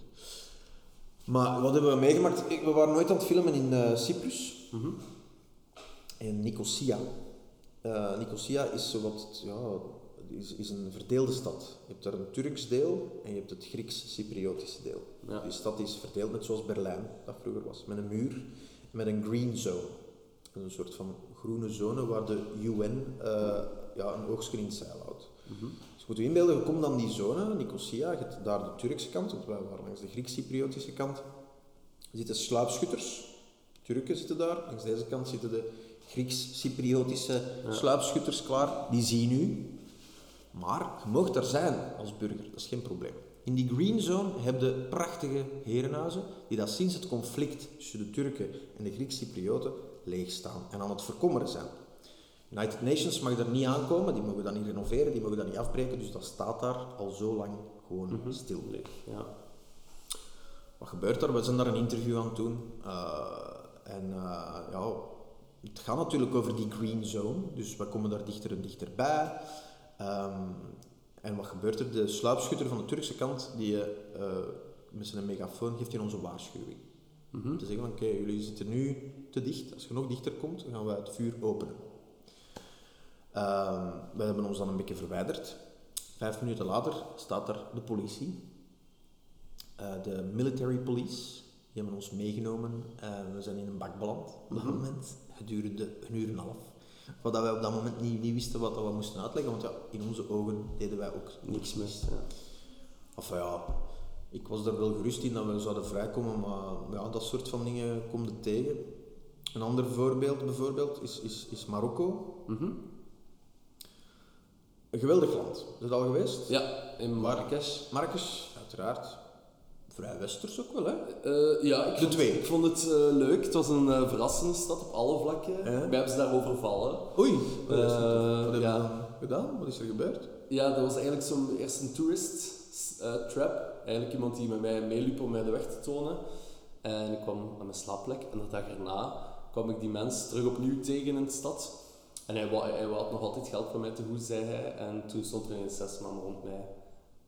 Maar wat hebben we meegemaakt? Ik- We waren nooit aan het filmen in eh, Cyprus, Mhm. in Nicosia. Eh, Nicosia is, zo wat, ja, is, is een verdeelde stad. Je hebt daar een Turks deel en je hebt het Grieks-Cypriotische deel. Ja. Die stad is verdeeld net zoals Berlijn, dat vroeger was, met een muur, met een green zone. Een soort van groene zone waar de UN eh, ja, een in het zeil houdt. Mhm. Dus je moet je inbeelden, je komt dan die zone, Nicosia, je hebt daar de Turkse kant, want wij waren langs de Grieks-Cypriotische kant. Er zitten sluipschutters, Turken zitten daar. Langs deze kant zitten de Grieks-Cypriotische Ja. sluipschutters klaar. Die zien u. Maar je mag daar zijn als burger, dat is geen probleem. In die green zone heb je prachtige herenhuizen die dat sinds het conflict tussen de Turken en de Grieks-Cyprioten leeg staan en aan het verkommeren zijn. United Nations mag er niet aankomen, die mogen dat niet renoveren, die mogen dat niet afbreken, dus dat staat daar al zo lang gewoon stil. Leeg, ja. Wat gebeurt er? We zijn daar een interview aan het doen. Eh, en eh, ja, het gaat natuurlijk over die green zone, dus we komen daar dichter en dichter bij. Ehm, en wat gebeurt er? De sluipschutter van de Turkse kant, die eh, met zijn megafoon geeft hij onze waarschuwing. Mhm. Te zeggen van, oké, jullie zitten nu te dicht. Als je nog dichter komt, dan gaan we het vuur openen. Ehm, we hebben ons dan een beetje verwijderd. Vijf minuten later staat er de politie. Eh, de military police. Die hebben ons meegenomen en we zijn in een bak beland op dat moment. Gedurende een uur en een half. Wat dat wij op dat moment niet, niet wisten wat dat we moesten uitleggen, want ja, in onze ogen deden wij ook Niks mis. Ja. Of ja, ik was er wel gerust in dat we zouden vrijkomen, maar ja, dat soort van dingen kom je tegen. Een ander voorbeeld bijvoorbeeld is, is, is Marokko. Mhm. Een geweldig land. Is het al geweest? ja, in Marrakesh. Marrakesh, uiteraard. Vrij westers ook wel, hè? Eh, ja, ik De vond, twee. ik vond het eh, leuk. Het was een eh, verrassende stad op alle vlakken. Ja. Wij hebben ze daar overvallen. Oei, wat, Eh, hebben ja. we gedaan? Wat is er gebeurd? Ja, dat was eigenlijk zo'n eerst een tourist eh, trap. Eigenlijk iemand die met mij meeliep om mij de weg te tonen. En ik kwam aan mijn slaapplek en de dag erna kwam ik die mens terug opnieuw tegen in de stad. En hij, wou, hij had nog altijd geld van mij te goed, zei hij. En toen stond er ineens zes man rond mij.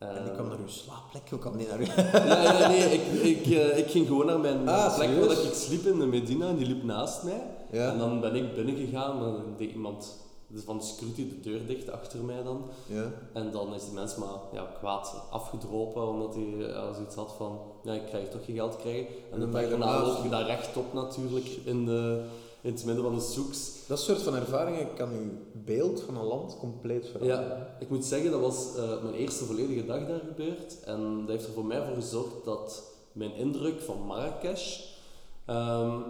En die kwam naar uw slaapplek, hoe kwam die naar u? Ja, ja, nee, ik, ik, eh, ik ging gewoon naar mijn Ah, plek serieus? waar ik sliep in de Medina en die liep naast mij. Ja. En dan ben ik binnengegaan en dan deed iemand dus van de security de deur dicht achter mij dan. Ja. En dan is die mens maar ja, kwaad afgedropen, omdat hij eh, zoiets had van, ja, ik krijg toch geen geld krijgen. En dan de ben daarna loop je daar rechtop natuurlijk, in, de, in het midden van de soeks. Dat soort van ervaringen kan uw beeld van een land compleet veranderen. Ja, ik moet zeggen, dat was eh, mijn eerste volledige dag daar gebeurd. En dat heeft er voor mij voor gezorgd dat mijn indruk van Marrakesh ehm,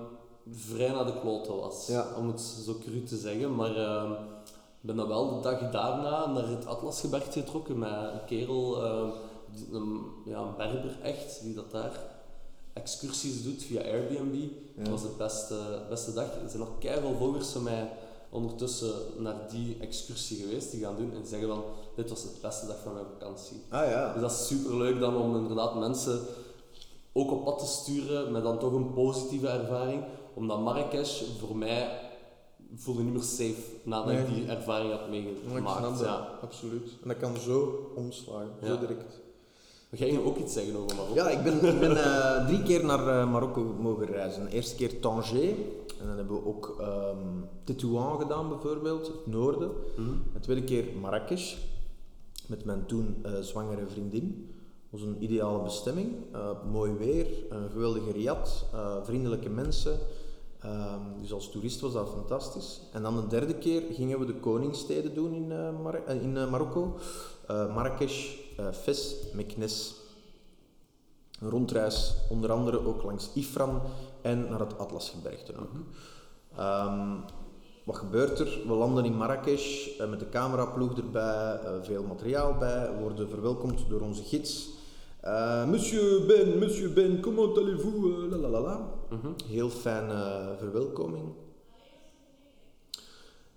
vrij naar de kloten was. Ja. Om het zo cru te zeggen. Maar ehm, ik ben dan wel de dag daarna naar het Atlasgebergte getrokken met een kerel, ehm, die- een, ja, een berber echt, die dat daar excursies doet via Airbnb. Ja. Dat was de beste, beste dag. Er zijn nog keihard volgers van mij ondertussen naar die excursie geweest, die gaan doen en zeggen van, dit was de beste dag van mijn vakantie. Ah ja. Dus dat is super leuk dan om inderdaad mensen ook op pad te sturen met dan toch een positieve ervaring. Omdat Marrakesh voor mij voelde niet meer safe nadat ik die ervaring had meegemaakt. Ja. absoluut. En dat kan zo omslagen, zo direct. Ga je ook iets zeggen over Marokko? Ja, ik ben, ik ben eh, drie keer naar eh, Marokko mogen reizen. De eerste keer Tanger, en dan hebben we ook ehm Tétouan gedaan bijvoorbeeld, het noorden. Mhm. De tweede keer Marrakesh, met mijn toen eh, zwangere vriendin. Dat was een ideale bestemming. Mooi weer, een geweldige riad, vriendelijke mensen. Ehm, dus als toerist was dat fantastisch. En dan de derde keer gingen we de koningssteden doen in, Mar- in Marokko. Eh, Marrakesh, eh, Fes, Meknes. Een rondreis, onder andere ook langs Ifran en naar het Atlasgebergte ook. Ehm, wat gebeurt er? We landen in Marrakesh eh, met de cameraploeg erbij, veel materiaal bij, we worden verwelkomd door onze gids. Monsieur Ben, monsieur Ben, comment allez-vous? La la la la. Mhm. Heel fijne verwelkoming.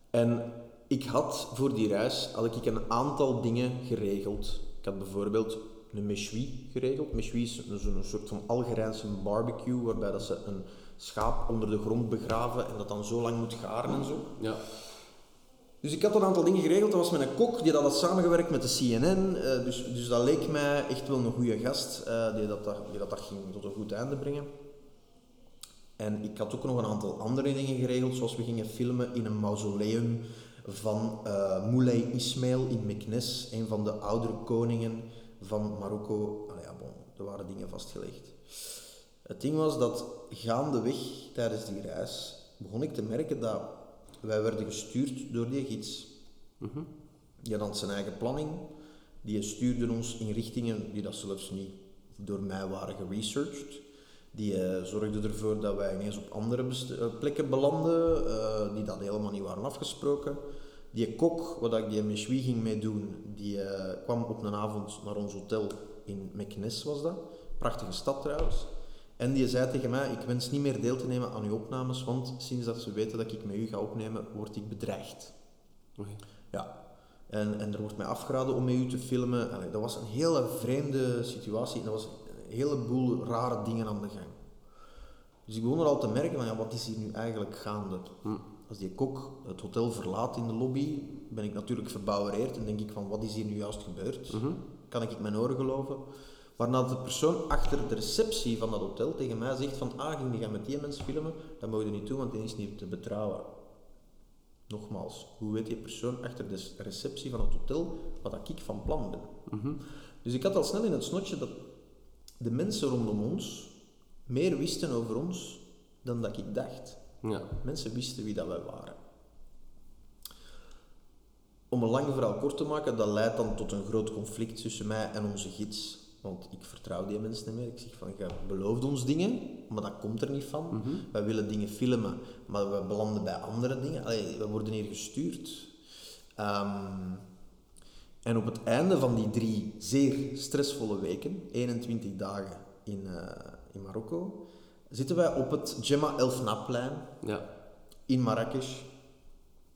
En ik had voor die reis had ik een aantal dingen geregeld. Ik had bijvoorbeeld een méchoui geregeld. Méchoui is een, soort van Algerijnse barbecue, waarbij dat ze een schaap onder de grond begraven en dat dan zo lang moet garen en zo. Ja. Dus ik had een aantal dingen geregeld. Dat was met een kok, die dat had samengewerkt met de CNN. eh, dus, dus dat leek mij echt wel een goede gast, eh, die, dat, dat- die dat, dat ging tot een goed einde brengen. En ik had ook nog een aantal andere dingen geregeld, zoals we gingen filmen in een mausoleum van eh Moulay Ismail in Meknes, een van de oudere koningen van Marokko. Allee, ja, bon, er waren dingen vastgelegd. Het ding was dat gaandeweg tijdens die reis begon ik te merken dat wij werden gestuurd door die gids. Mhm. Die had zijn eigen planning. Die stuurde ons in richtingen die dat zelfs niet door mij waren geresearched. Die eh, zorgde ervoor dat wij ineens op andere eh, plekken belanden, eh, die dat helemaal niet waren afgesproken. Die kok, waar ik die méchoui ging mee doen, die kwam op een avond naar ons hotel in Meknes was dat. Prachtige stad trouwens. En die zei tegen mij, ik wens niet meer deel te nemen aan uw opnames, want sinds dat ze weten dat ik met u ga opnemen, word ik bedreigd. Oké. Ja. En, en er wordt mij afgeraden om met u te filmen. Allee, dat was een hele vreemde situatie. En er was een heleboel rare dingen aan de gang. Dus ik begon er al te merken van, ja, wat is hier nu eigenlijk gaande? Als die kok het hotel verlaat in de lobby, ben ik natuurlijk verbouwereerd en denk ik van, wat is hier nu juist gebeurd? Kan ik mijn oren geloven? Waarna de persoon achter de receptie van dat hotel tegen mij zegt van, ah, ging gaan met die mensen filmen? Dat mogen je niet doen, want die is niet te betrouwen. Nogmaals, hoe weet die persoon achter de receptie van het hotel wat ik van plan ben? Dus ik had al snel in het snotje dat de mensen rondom ons meer wisten over ons dan dat ik dacht. Ja. Mensen wisten wie dat wij waren. Om een lang verhaal kort te maken, dat leidt dan tot een groot conflict tussen mij en onze gids. Want ik vertrouw die mensen niet meer. Ik zeg van, je belooft ons dingen, maar dat komt er niet van. Wij willen dingen filmen, maar we belanden bij andere dingen. Allee, we worden hier gestuurd. Ehm, en op het einde van die drie zeer stressvolle weken, 21 dagen in, eh, in Marokko, zitten wij op het Gemma El Fnaplein Ja. in Marrakesh.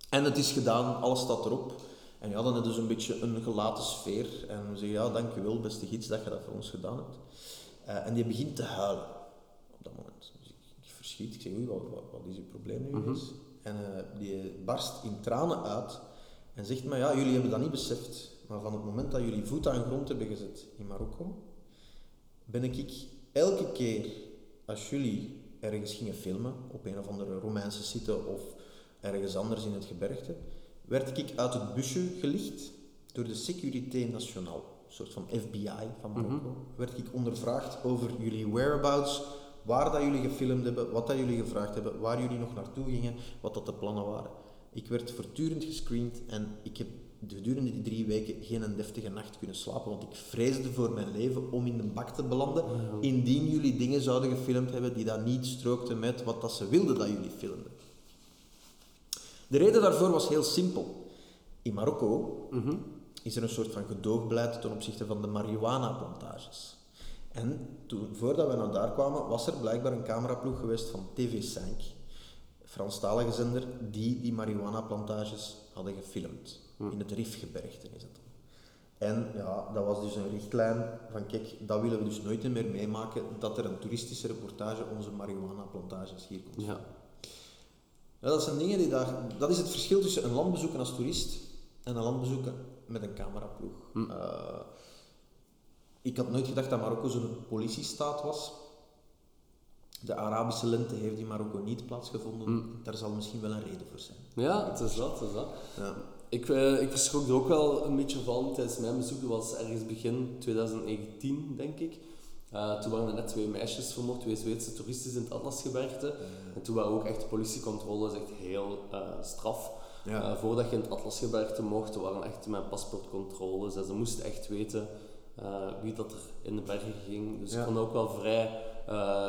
En het is gedaan, alles staat erop. En ja, dan is dus een beetje een gelaten sfeer. En we zeggen, ja, dankjewel beste gids dat je dat voor ons gedaan hebt. Eh, en die begint te huilen op dat moment. Dus ik, ik verschiet, ik zeg, oei, wat, wat, wat is uw probleem nu eens? En eh, die barst in tranen uit en zegt me, ja, jullie hebben dat niet beseft. Maar van het moment dat jullie voet aan grond hebben gezet in Marokko, ben ik elke keer als jullie ergens gingen filmen, op een of andere Romeinse site of ergens anders in het gebergte, werd ik uit het busje gelicht door de Sécurité Nationale, een soort van FBI van Marokko. Werd ik ondervraagd over jullie whereabouts, waar dat jullie gefilmd hebben, wat dat jullie gevraagd hebben, waar jullie nog naartoe gingen, wat dat de plannen waren. Ik werd voortdurend gescreend en ik heb gedurende die drie weken geen een deftige nacht kunnen slapen, want ik vreesde voor mijn leven om in de bak te belanden, indien jullie dingen zouden gefilmd hebben die dat niet strookten met wat dat ze wilden dat jullie filmden. De reden daarvoor was heel simpel. In Marokko is er een soort van gedoogbeleid ten opzichte van de marihuana-plantages. En toen, voordat we naar daar kwamen, was er blijkbaar een cameraploeg geweest van TV5, Franstalige zender, die die marihuana-plantages hadden gefilmd. In het Rifgebergte is het dan. En ja, dat was dus een richtlijn van kijk, dat willen we dus nooit meer meemaken, dat er een toeristische reportage onze marihuana-plantages hier komt. Ja. Ja, dat zijn dingen die daar... Dat is het verschil tussen een land bezoeken als toerist en een land bezoeken met een cameraploeg. Eh, ik had nooit gedacht dat Marokko zo'n politiestaat was. De Arabische lente heeft in Marokko niet plaatsgevonden. Daar zal misschien wel een reden voor zijn. Ja, het is dat, het is dat. Ja. Ik, eh, ik verschrok er ook wel een beetje van tijdens mijn bezoek. Dat was ergens begin 2019, denk ik. Eh, toen waren er net twee meisjes vermoord, twee Zweedse toeristen in het Atlasgebergte. En toen waren ook echt politiecontroles echt heel eh, straf. Ja. Voordat je in het Atlasgebergte mocht, waren echt mijn paspoortcontroles. En ze moesten echt weten wie dat er in de bergen ging. Dus Ja. ik vond ook wel vrij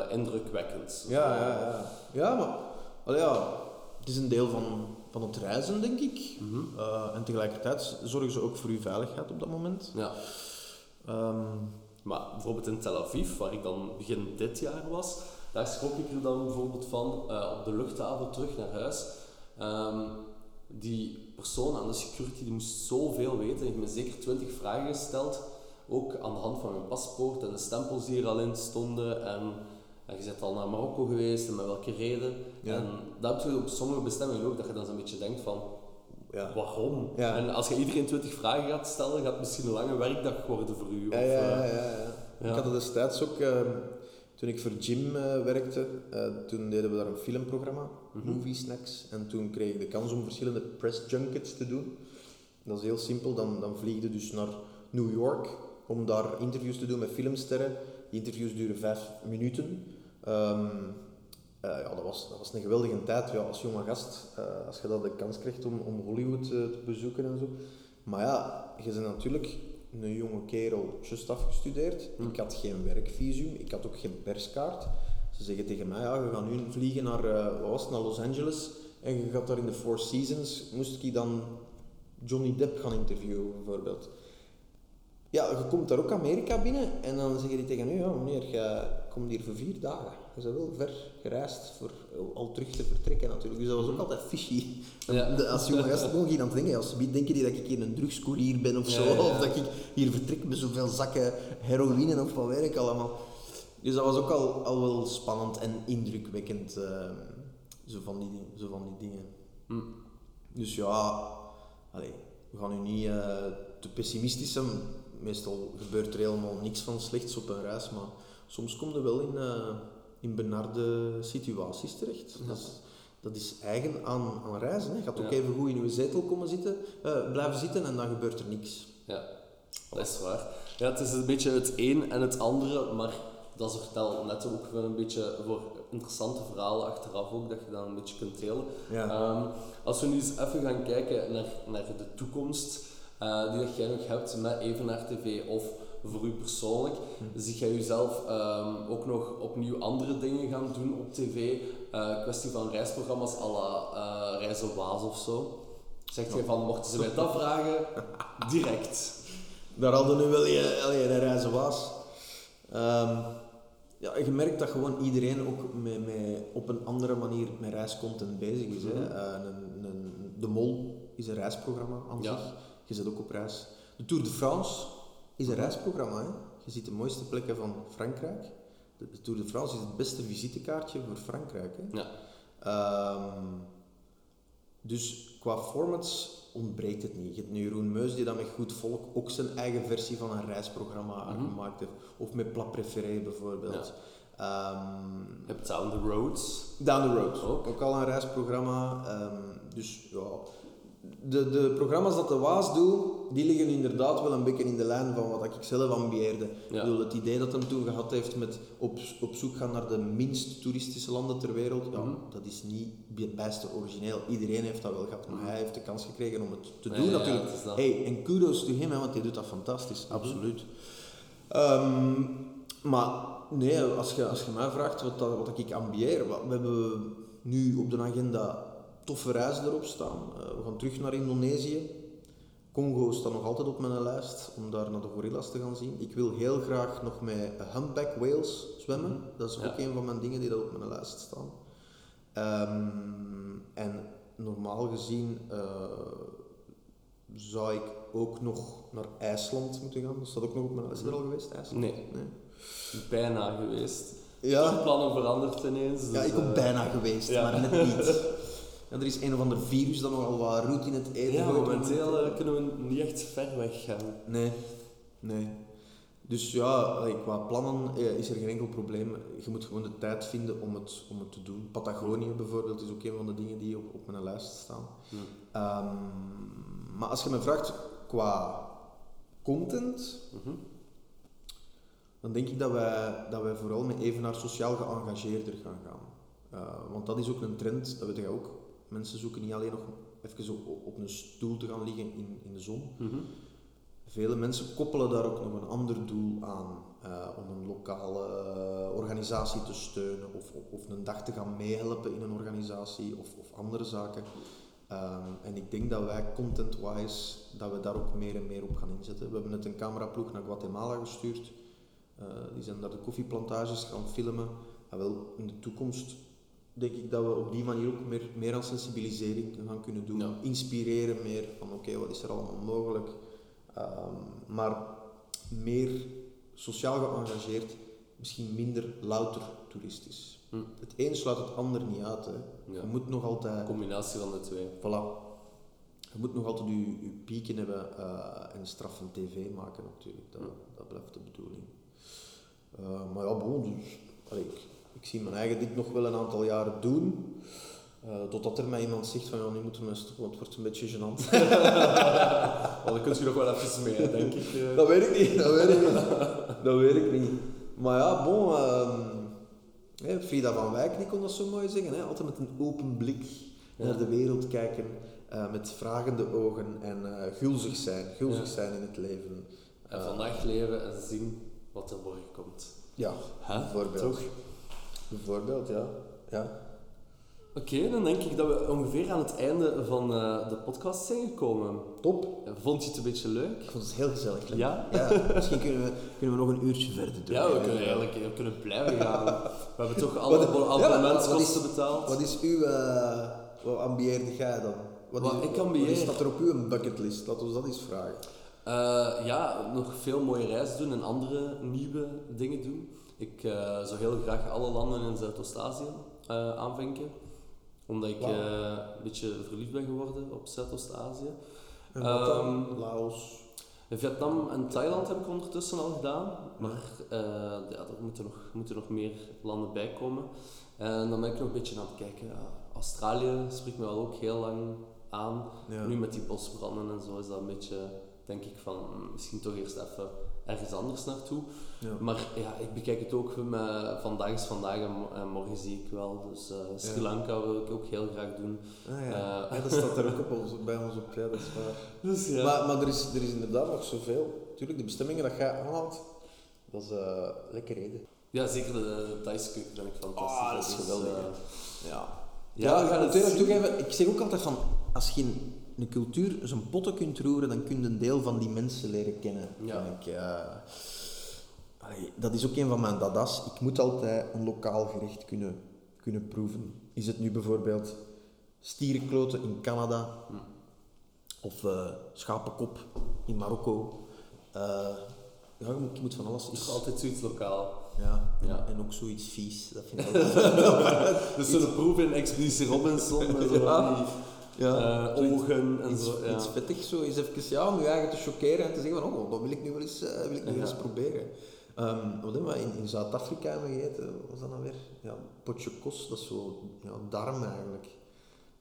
indrukwekkend. Ja, ja, ja. Ja, maar... allee, ja, het is een deel van, van het reizen, denk ik. Eh, en tegelijkertijd zorgen ze ook voor uw veiligheid op dat moment. Ja. Ehm, Maar bijvoorbeeld in Tel Aviv, waar ik dan begin dit jaar was, daar schrok ik er dan bijvoorbeeld van eh, op de luchthaven terug naar huis. Ehm, die persoon aan de security die moest zoveel weten. Ik heb me zeker twintig vragen gesteld, ook aan de hand van mijn paspoort en de stempels die er al in stonden. En, en je bent al naar Marokko geweest en met welke reden. Ja. En dat heb je op sommige bestemmingen ook, dat je dan zo'n beetje denkt van, ja. waarom? Ja. En als je iedereen twintig vragen gaat stellen, gaat het misschien een lange werkdag worden voor u. Ja, of, ja, ja, eh, ja, ja. ja. Ik had dat destijds ook, ehm, toen ik voor Jim eh, werkte, eh, toen deden we daar een filmprogramma, Movie Snacks. En toen kreeg ik de kans om verschillende press junkets te doen. Dat is heel simpel, dan, dan vlieg je dus naar New York om daar interviews te doen met filmsterren. Die interviews duren vijf minuten. Ehm, eh, ja, dat was, dat was een geweldige tijd ja, als jonge gast, eh, als je dat de kans krijgt om, om Hollywood eh, te bezoeken en zo. Maar ja, je bent natuurlijk een jonge kerel, just afgestudeerd. Ik had geen werkvisum, ik had ook geen perskaart. Ze zeggen tegen mij, ja, je gaat nu vliegen naar, was het, naar Los Angeles en je gaat daar in de Four Seasons, moest ik dan Johnny Depp gaan interviewen bijvoorbeeld. ja, je komt daar ook Amerika binnen en dan zeggen die tegen u, ja meneer, je komt hier voor vier dagen. Je bent wel ver gereisd voor al terug te vertrekken natuurlijk. Dus dat was ook altijd fishy. Ja. Als jonge gast mogen hier aan het denken, als ze denken die dat ik hier een drugscourier ben of zo, ja, ja. of dat ik hier vertrek met zoveel zakken heroïne of wat weet ik allemaal. Dus dat was ook al, al wel spannend en indrukwekkend, eh, zo, van die, zo van die dingen. Hm. Dus ja, allee, we gaan nu niet eh, te pessimistisch zijn. Meestal gebeurt er helemaal niks van slechts op een reis, maar soms kom je wel in, eh, in benarde situaties terecht. Dat, is, dat is eigen aan, aan reizen. Hè. Je gaat ook Ja. even goed in je zetel komen zitten, eh, blijven zitten en dan gebeurt er niks. Ja, dat is waar. Ja, het is een beetje het een en het andere, maar dat zorgt wel net ook wel een beetje voor interessante verhalen achteraf ook, dat je dan een beetje kunt delen. Ja. Ehm, als we nu eens even gaan kijken naar, naar de toekomst eh, die dat jij nog hebt met Evenaar TV of voor u persoonlijk, zie jij jezelf ehm, ook nog opnieuw andere dingen gaan doen op tv? Eh kwestie van reisprogramma's à la Waas of zo? Zegt jij van, mochten ze mij dat vragen, direct. Daar hadden nu wel je, de was. Ehm, ja, je merkt dat gewoon iedereen ook met, met, op een andere manier met reiscontent bezig is. Hè. Mhm. Eh, een, een, de Mol is een reisprogramma aan Ja. zich. Je zit ook op reis. De Tour de France is een reisprogramma. Hè. Je ziet de mooiste plekken van Frankrijk. De, de Tour de France is het beste visitekaartje voor Frankrijk. Hè. Ja. Ehm, dus qua formats ontbreekt het niet. Je hebt nu Jeroen Meus die dan met Goed Volk ook zijn eigen versie van een reisprogramma Mhm. gemaakt heeft. Of met Plat Préféré bijvoorbeeld. Je hebt Down the Roads. Down the Road, Ook. ook, al een reisprogramma. Ehm, dus ja, de, de programma's dat de Waas doet, die liggen inderdaad wel een beetje in de lijn van wat ik zelf ambieerde. Ja. Ik bedoel, het idee dat hem toen gehad heeft met op, op zoek gaan naar de minst toeristische landen ter wereld, ja, Mhm. dat is niet bij- bijster origineel. Iedereen heeft dat wel gehad, maar hij heeft de kans gekregen om het te doen ja, natuurlijk. het. Hey, en kudos to hem, hè, want hij doet dat fantastisch, Mhm. absoluut. Ehm, maar nee, als je, als je mij vraagt wat, dat, wat ik ambieer, wat- we hebben nu op de agenda toffe reizen erop staan. Eh, we gaan terug naar Indonesië. Congo staat nog altijd op mijn lijst om daar naar de gorillas te gaan zien. Ik wil heel graag nog met humpback whales zwemmen. Dat is Ja. ook een van mijn dingen die dat op mijn lijst staan. Ehm, en normaal gezien eh, zou ik ook nog naar IJsland moeten gaan. Dat staat ook nog op mijn lijst. Is er al geweest, IJsland? Nee. Bijna geweest. Ja, De plannen veranderd ineens. ja dus, ik ook eh, bijna geweest, ja. maar net niet. Ja, er is een of ander virus dat nogal wat roet in het eten Ja, momenteel eh, kunnen we niet echt ver weg gaan. Nee, nee. Dus ja, qua plannen eh, is er geen enkel probleem. Je moet gewoon de tijd vinden om het, om het te doen. Patagonië bijvoorbeeld is ook een van de dingen die op, op mijn lijst staan. Hm. Ehm, maar als je me vraagt qua content, Mhm. dan denk ik dat wij, dat wij vooral met evenaar sociaal geëngageerder gaan gaan. Eh, want dat is ook een trend, dat weet je ook. Mensen zoeken niet alleen nog even op, op een stoel te gaan liggen in, in de zon. Mhm. Vele mensen koppelen daar ook nog een ander doel aan. eh, om een lokale eh, organisatie te steunen of, of, of een dag te gaan meehelpen in een organisatie of, of andere zaken. Ehm, en ik denk dat wij content-wise, dat we daar ook meer en meer op gaan inzetten. We hebben net een cameraploeg naar Guatemala gestuurd. Eh, die zijn daar de koffieplantages gaan filmen. En wel, in de toekomst denk ik dat we op die manier ook meer, meer aan sensibilisering gaan kunnen doen. Ja. Inspireren meer van oké, wat is er allemaal mogelijk. Ehm, maar meer sociaal geëngageerd, misschien minder louter toeristisch. Hm. Het een sluit het ander niet uit. Hè. Ja. Je moet nog altijd, Een combinatie van de twee. voilà, je moet nog altijd je, je pieken hebben eh, en straffen tv maken natuurlijk. Dat, dat blijft de bedoeling. Eh, maar ja, bon, dus, allee, ik, ik zie mijn eigen dit nog wel een aantal jaren doen. eh, totdat er mij iemand zegt van ja, nu moeten we stoppen, want het wordt een beetje gênant. Maar dan kun je nog wel even mee, hè, denk ik. eh. Dat weet ik niet, dat weet ik niet. dat weet ik niet. Maar ja, bon, ehm, hè, Frida van Wijk die kon dat zo mooi zeggen. Hè? Altijd met een open blik Ja. naar de wereld kijken, eh, met vragende ogen en gulzig zijn, gulzig Ja. zijn in het leven. En vandaag leven en zien wat er morgen komt. Ja, Hè? bijvoorbeeld. Toch? Bijvoorbeeld, ja. ja. Oké, dan denk ik dat we ongeveer aan het einde van eh, de podcast zijn gekomen. Top. Vond je het een beetje leuk? Ik vond het heel gezellig. Ja? ja? Misschien kunnen we, kunnen we nog een uurtje verder doen. Ja, we kunnen eigenlijk we kunnen blijven gaan. We hebben toch alle Wat- ja, wat abonnementskosten is- betaald. Wat is uw... eh, wat ambieerde jij dan? Wat, Wat is, ik wat ambieer? is dat er op uw bucketlist? Laten we dat eens vragen. Eh, ja, nog veel mooie reizen doen en andere nieuwe dingen doen. Ik eh, zou heel graag alle landen in Zuidoost-Azië eh, aanvinken. Omdat ik eh, een beetje verliefd ben geworden op Zuidoost-Azië. Ehm, Laos. Vietnam en Thailand heb ik ondertussen al gedaan. Maar ja, er moeten nog, moeten nog meer landen bij komen. En dan ben ik nog een beetje aan het kijken. Australië spreekt me wel ook heel lang aan. Ja. Nu met die bosbranden en zo is dat een beetje, denk ik van, mm, misschien toch eerst even ergens anders naartoe. Ja. Maar ja, ik bekijk het ook met vandaag is vandaag en, mo- en morgen zie ik wel. Dus eh, Sri Ja. Lanka wil ik ook heel graag doen. Ah, ja. Eh. ja, dat staat er ook op ons, bij ons op, ja, dat is waar. Dus ja. Maar, maar er, is, er is inderdaad nog zoveel. Tuurlijk, de bestemmingen dat jij aanhaalt, dat is eh, lekker reden. ja, zeker de, de Thaise keuken vind ik fantastisch. Ah, dat is geweldig, eh. Ja. Ja, Ja, ik zien. toegeven, ik zeg ook altijd van, als je in een cultuur zijn potten kunt roeren, dan kun je een deel van die mensen leren kennen. Ja. Ik, eh, dat is ook een van mijn dadas. Ik moet altijd een lokaal gerecht kunnen, kunnen proeven. Is het nu bijvoorbeeld stierenkloten in Canada, Hm. of eh, schapenkop in Marokko. Eh, ja, je moet, je moet van alles Het is altijd zoiets lokaal. Ja, en, Ja. en ook zoiets vies. Dat vind ik ook Dus zo'n proef in Expeditie Robinson met zo Ja. die Ja, eh, ogen en iets, zo. Ja. iets vettig, zo eens even ja, om je eigen te choqueren en te zeggen van, oh, dat wil ik nu wel eens, wil ik nu eens proberen. Ehm, wat hebben we in, in Zuid-Afrika gegeten? Wat was dat nou weer? Ja, potje kos, dat is zo ja, darm eigenlijk.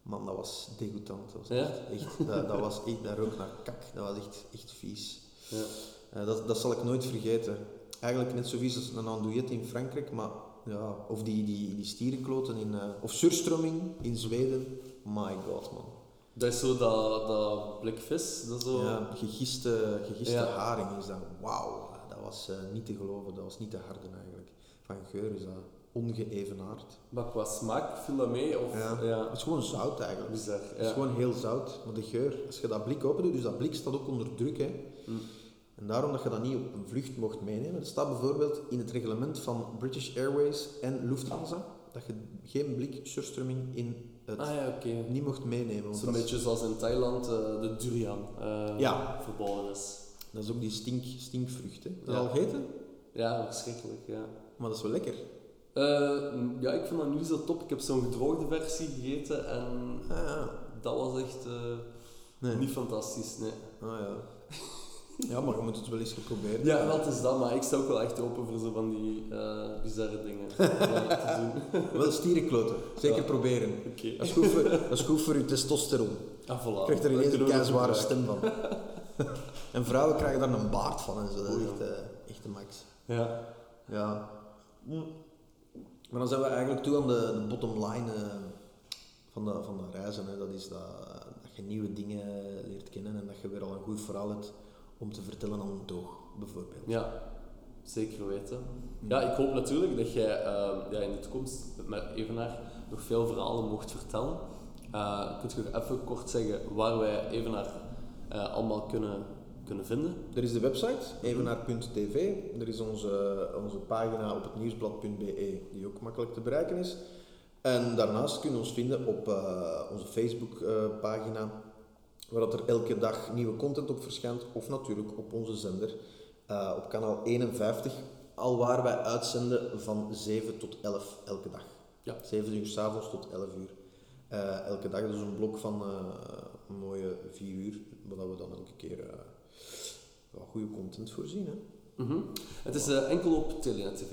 Man, dat was degoutant. Dat was Ja? echt, echt, dat, dat was echt, dat rook naar kak. Dat was echt, echt vies. Ja. Eh, dat, dat zal ik nooit vergeten. Eigenlijk net zo vies als een andouillette in Frankrijk, maar ja, of die, die, die stierenkloten in, eh, of surströmming in Zweden. My god, man. Dat is zo dat, dat blik vis. Dat zo... Ja, gegiste, gegiste Ja. haring is dat. Wauw, dat was eh, niet te geloven. Dat was niet te harden eigenlijk. Van geur is dat ongeëvenaard. Maar qua smaak viel dat mee? Of, Ja. ja. Het is gewoon zout eigenlijk. Bizar. Het is gewoon heel zout. Maar de geur, als je dat blik open doet, dus dat blik staat ook onder druk. Hè. Mm. En daarom dat je dat niet op een vlucht mocht meenemen. Er staat bijvoorbeeld in het reglement van British Airways en Lufthansa dat je geen blik surströmming in het Ah ja, niet mocht meenemen. dat is- beetje zoals in Thailand eh, de durian Ja. verboden is. Dat is ook die stink, stinkvrucht. Hè. Dat Ja. al gegeten, Ja, verschrikkelijk. Ja. maar dat is wel lekker. Eh, ja, ik vind dat nu zo top. Ik heb zo'n gedroogde versie gegeten en Ah, ja. dat was echt eh, Nee. niet fantastisch. Nee. Ah, ja. ja, maar je moet het wel eens geprobeerd Ja, het is dat, maar ik sta ook wel echt open voor zo van die eh, bizarre dingen te doen. Wel stierenkloten. Zeker Ja. proberen. Oké. Dat is, goed voor, dat is goed voor je testosteron. Ah, voilà. Je krijgt er ineens een keizware gebruiken. stem van. en vrouwen krijgen daar een baard van en zo. Dat is echt, eh, echt de max. Ja. Ja. Maar dan zijn we eigenlijk toe aan de, de bottom line eh, van, de, van de reizen. Hè. Dat is dat, dat je nieuwe dingen leert kennen en dat je weer al een goed verhaal hebt om te vertellen aan een toog, bijvoorbeeld. Ja, zeker weten. Ja, ik hoop natuurlijk dat jij eh, ja, in de toekomst met Evenaar nog veel verhalen mocht vertellen. Eh kunt je nog even kort zeggen waar wij Evenaar eh allemaal kunnen, kunnen vinden? Er is de website, evenaar.tv. Er is onze, onze pagina op het nieuwsblad.be, die ook makkelijk te bereiken is. En daarnaast kun je ons vinden op eh, onze Facebook-pagina, waar dat er elke dag nieuwe content op verschijnt. Of natuurlijk op onze zender, eh, op kanaal 51, al waar wij uitzenden van 7 tot 11 elke dag. Ja. 7 uur s'avonds tot 11 uur. Eh, elke dag, dus een blok van eh, een mooie 4 uur, waar we dan elke keer... eh, wel goede content voorzien. Hè? Mhm. Het is eh, enkel op Telenet TV.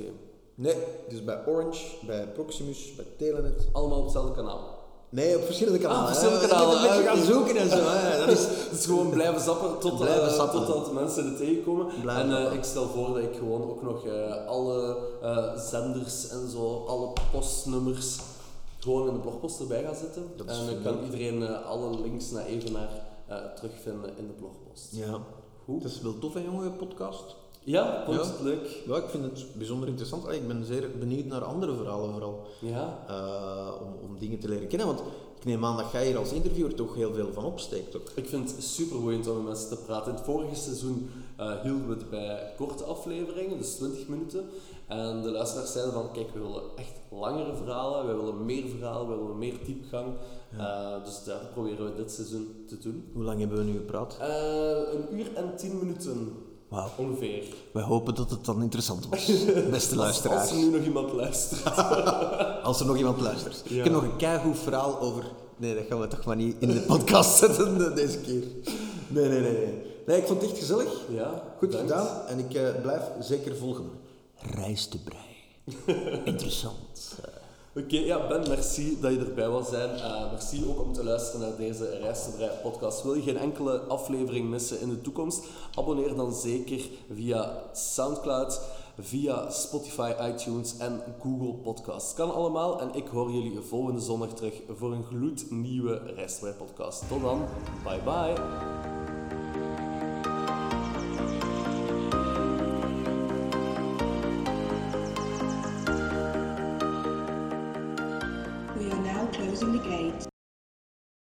Nee, dus bij Orange, bij Proximus, bij Telenet. Allemaal op hetzelfde kanaal. Nee, op verschillende kanalen. Ah, verschillende kanalen, Een ah, gaan zoeken en zo. Hè. Dat is, Het is gewoon blijven zappen tot, Blijven eh, totdat mensen er tegenkomen. Blijven en ik stel voor dat ik gewoon ook nog alle zenders en zo, alle postnummers, gewoon in de blogpost erbij ga zetten. Dat en dan kan iedereen eh, alle links naar Evenaar eh terugvinden in de blogpost. ja. Goed. Het is wel tof, hè, jongen, podcast. Ja, vond Ja. het leuk? Ja, ik vind het bijzonder interessant. Allee, Ik ben zeer benieuwd naar andere verhalen vooral. Ja. Eh, om, om dingen te leren kennen. Want ik neem aan dat jij hier als interviewer toch heel veel van opsteekt. Ook. Ik vind het super boeiend om met mensen te praten. In het vorige seizoen hielden we het bij korte afleveringen, dus 20 minuten. En de luisteraars zeiden van, kijk, we willen echt langere verhalen, we willen meer verhalen, we willen meer diepgang. Eh, dus dat proberen we dit seizoen te doen. Hoe lang hebben we nu gepraat? Eh, een uur en tien minuten Wauw. ongeveer. Wij hopen dat het dan interessant was, beste luisteraars. als er nu nog iemand luistert. Als er nog iemand luistert. Ja. Ik heb nog een keigoed verhaal over... Nee, dat gaan we toch maar niet in de podcast zetten de- deze keer. Nee, nee, nee. Nee, nee ik vond het echt gezellig. Ja, Goed bedankt. gedaan. En ik eh, blijf zeker volgen. Reis te. Interessant. Oké, ja, Ben, merci dat je erbij wil zijn. Eh, merci ook om te luisteren naar deze Reis te Brei podcast. Wil je geen enkele aflevering missen in de toekomst? Abonneer dan zeker via Soundcloud, via Spotify, iTunes en Google Podcasts. Kan allemaal en ik hoor jullie volgende zondag terug voor een gloednieuwe Reis te Brei podcast. Tot dan, bye bye.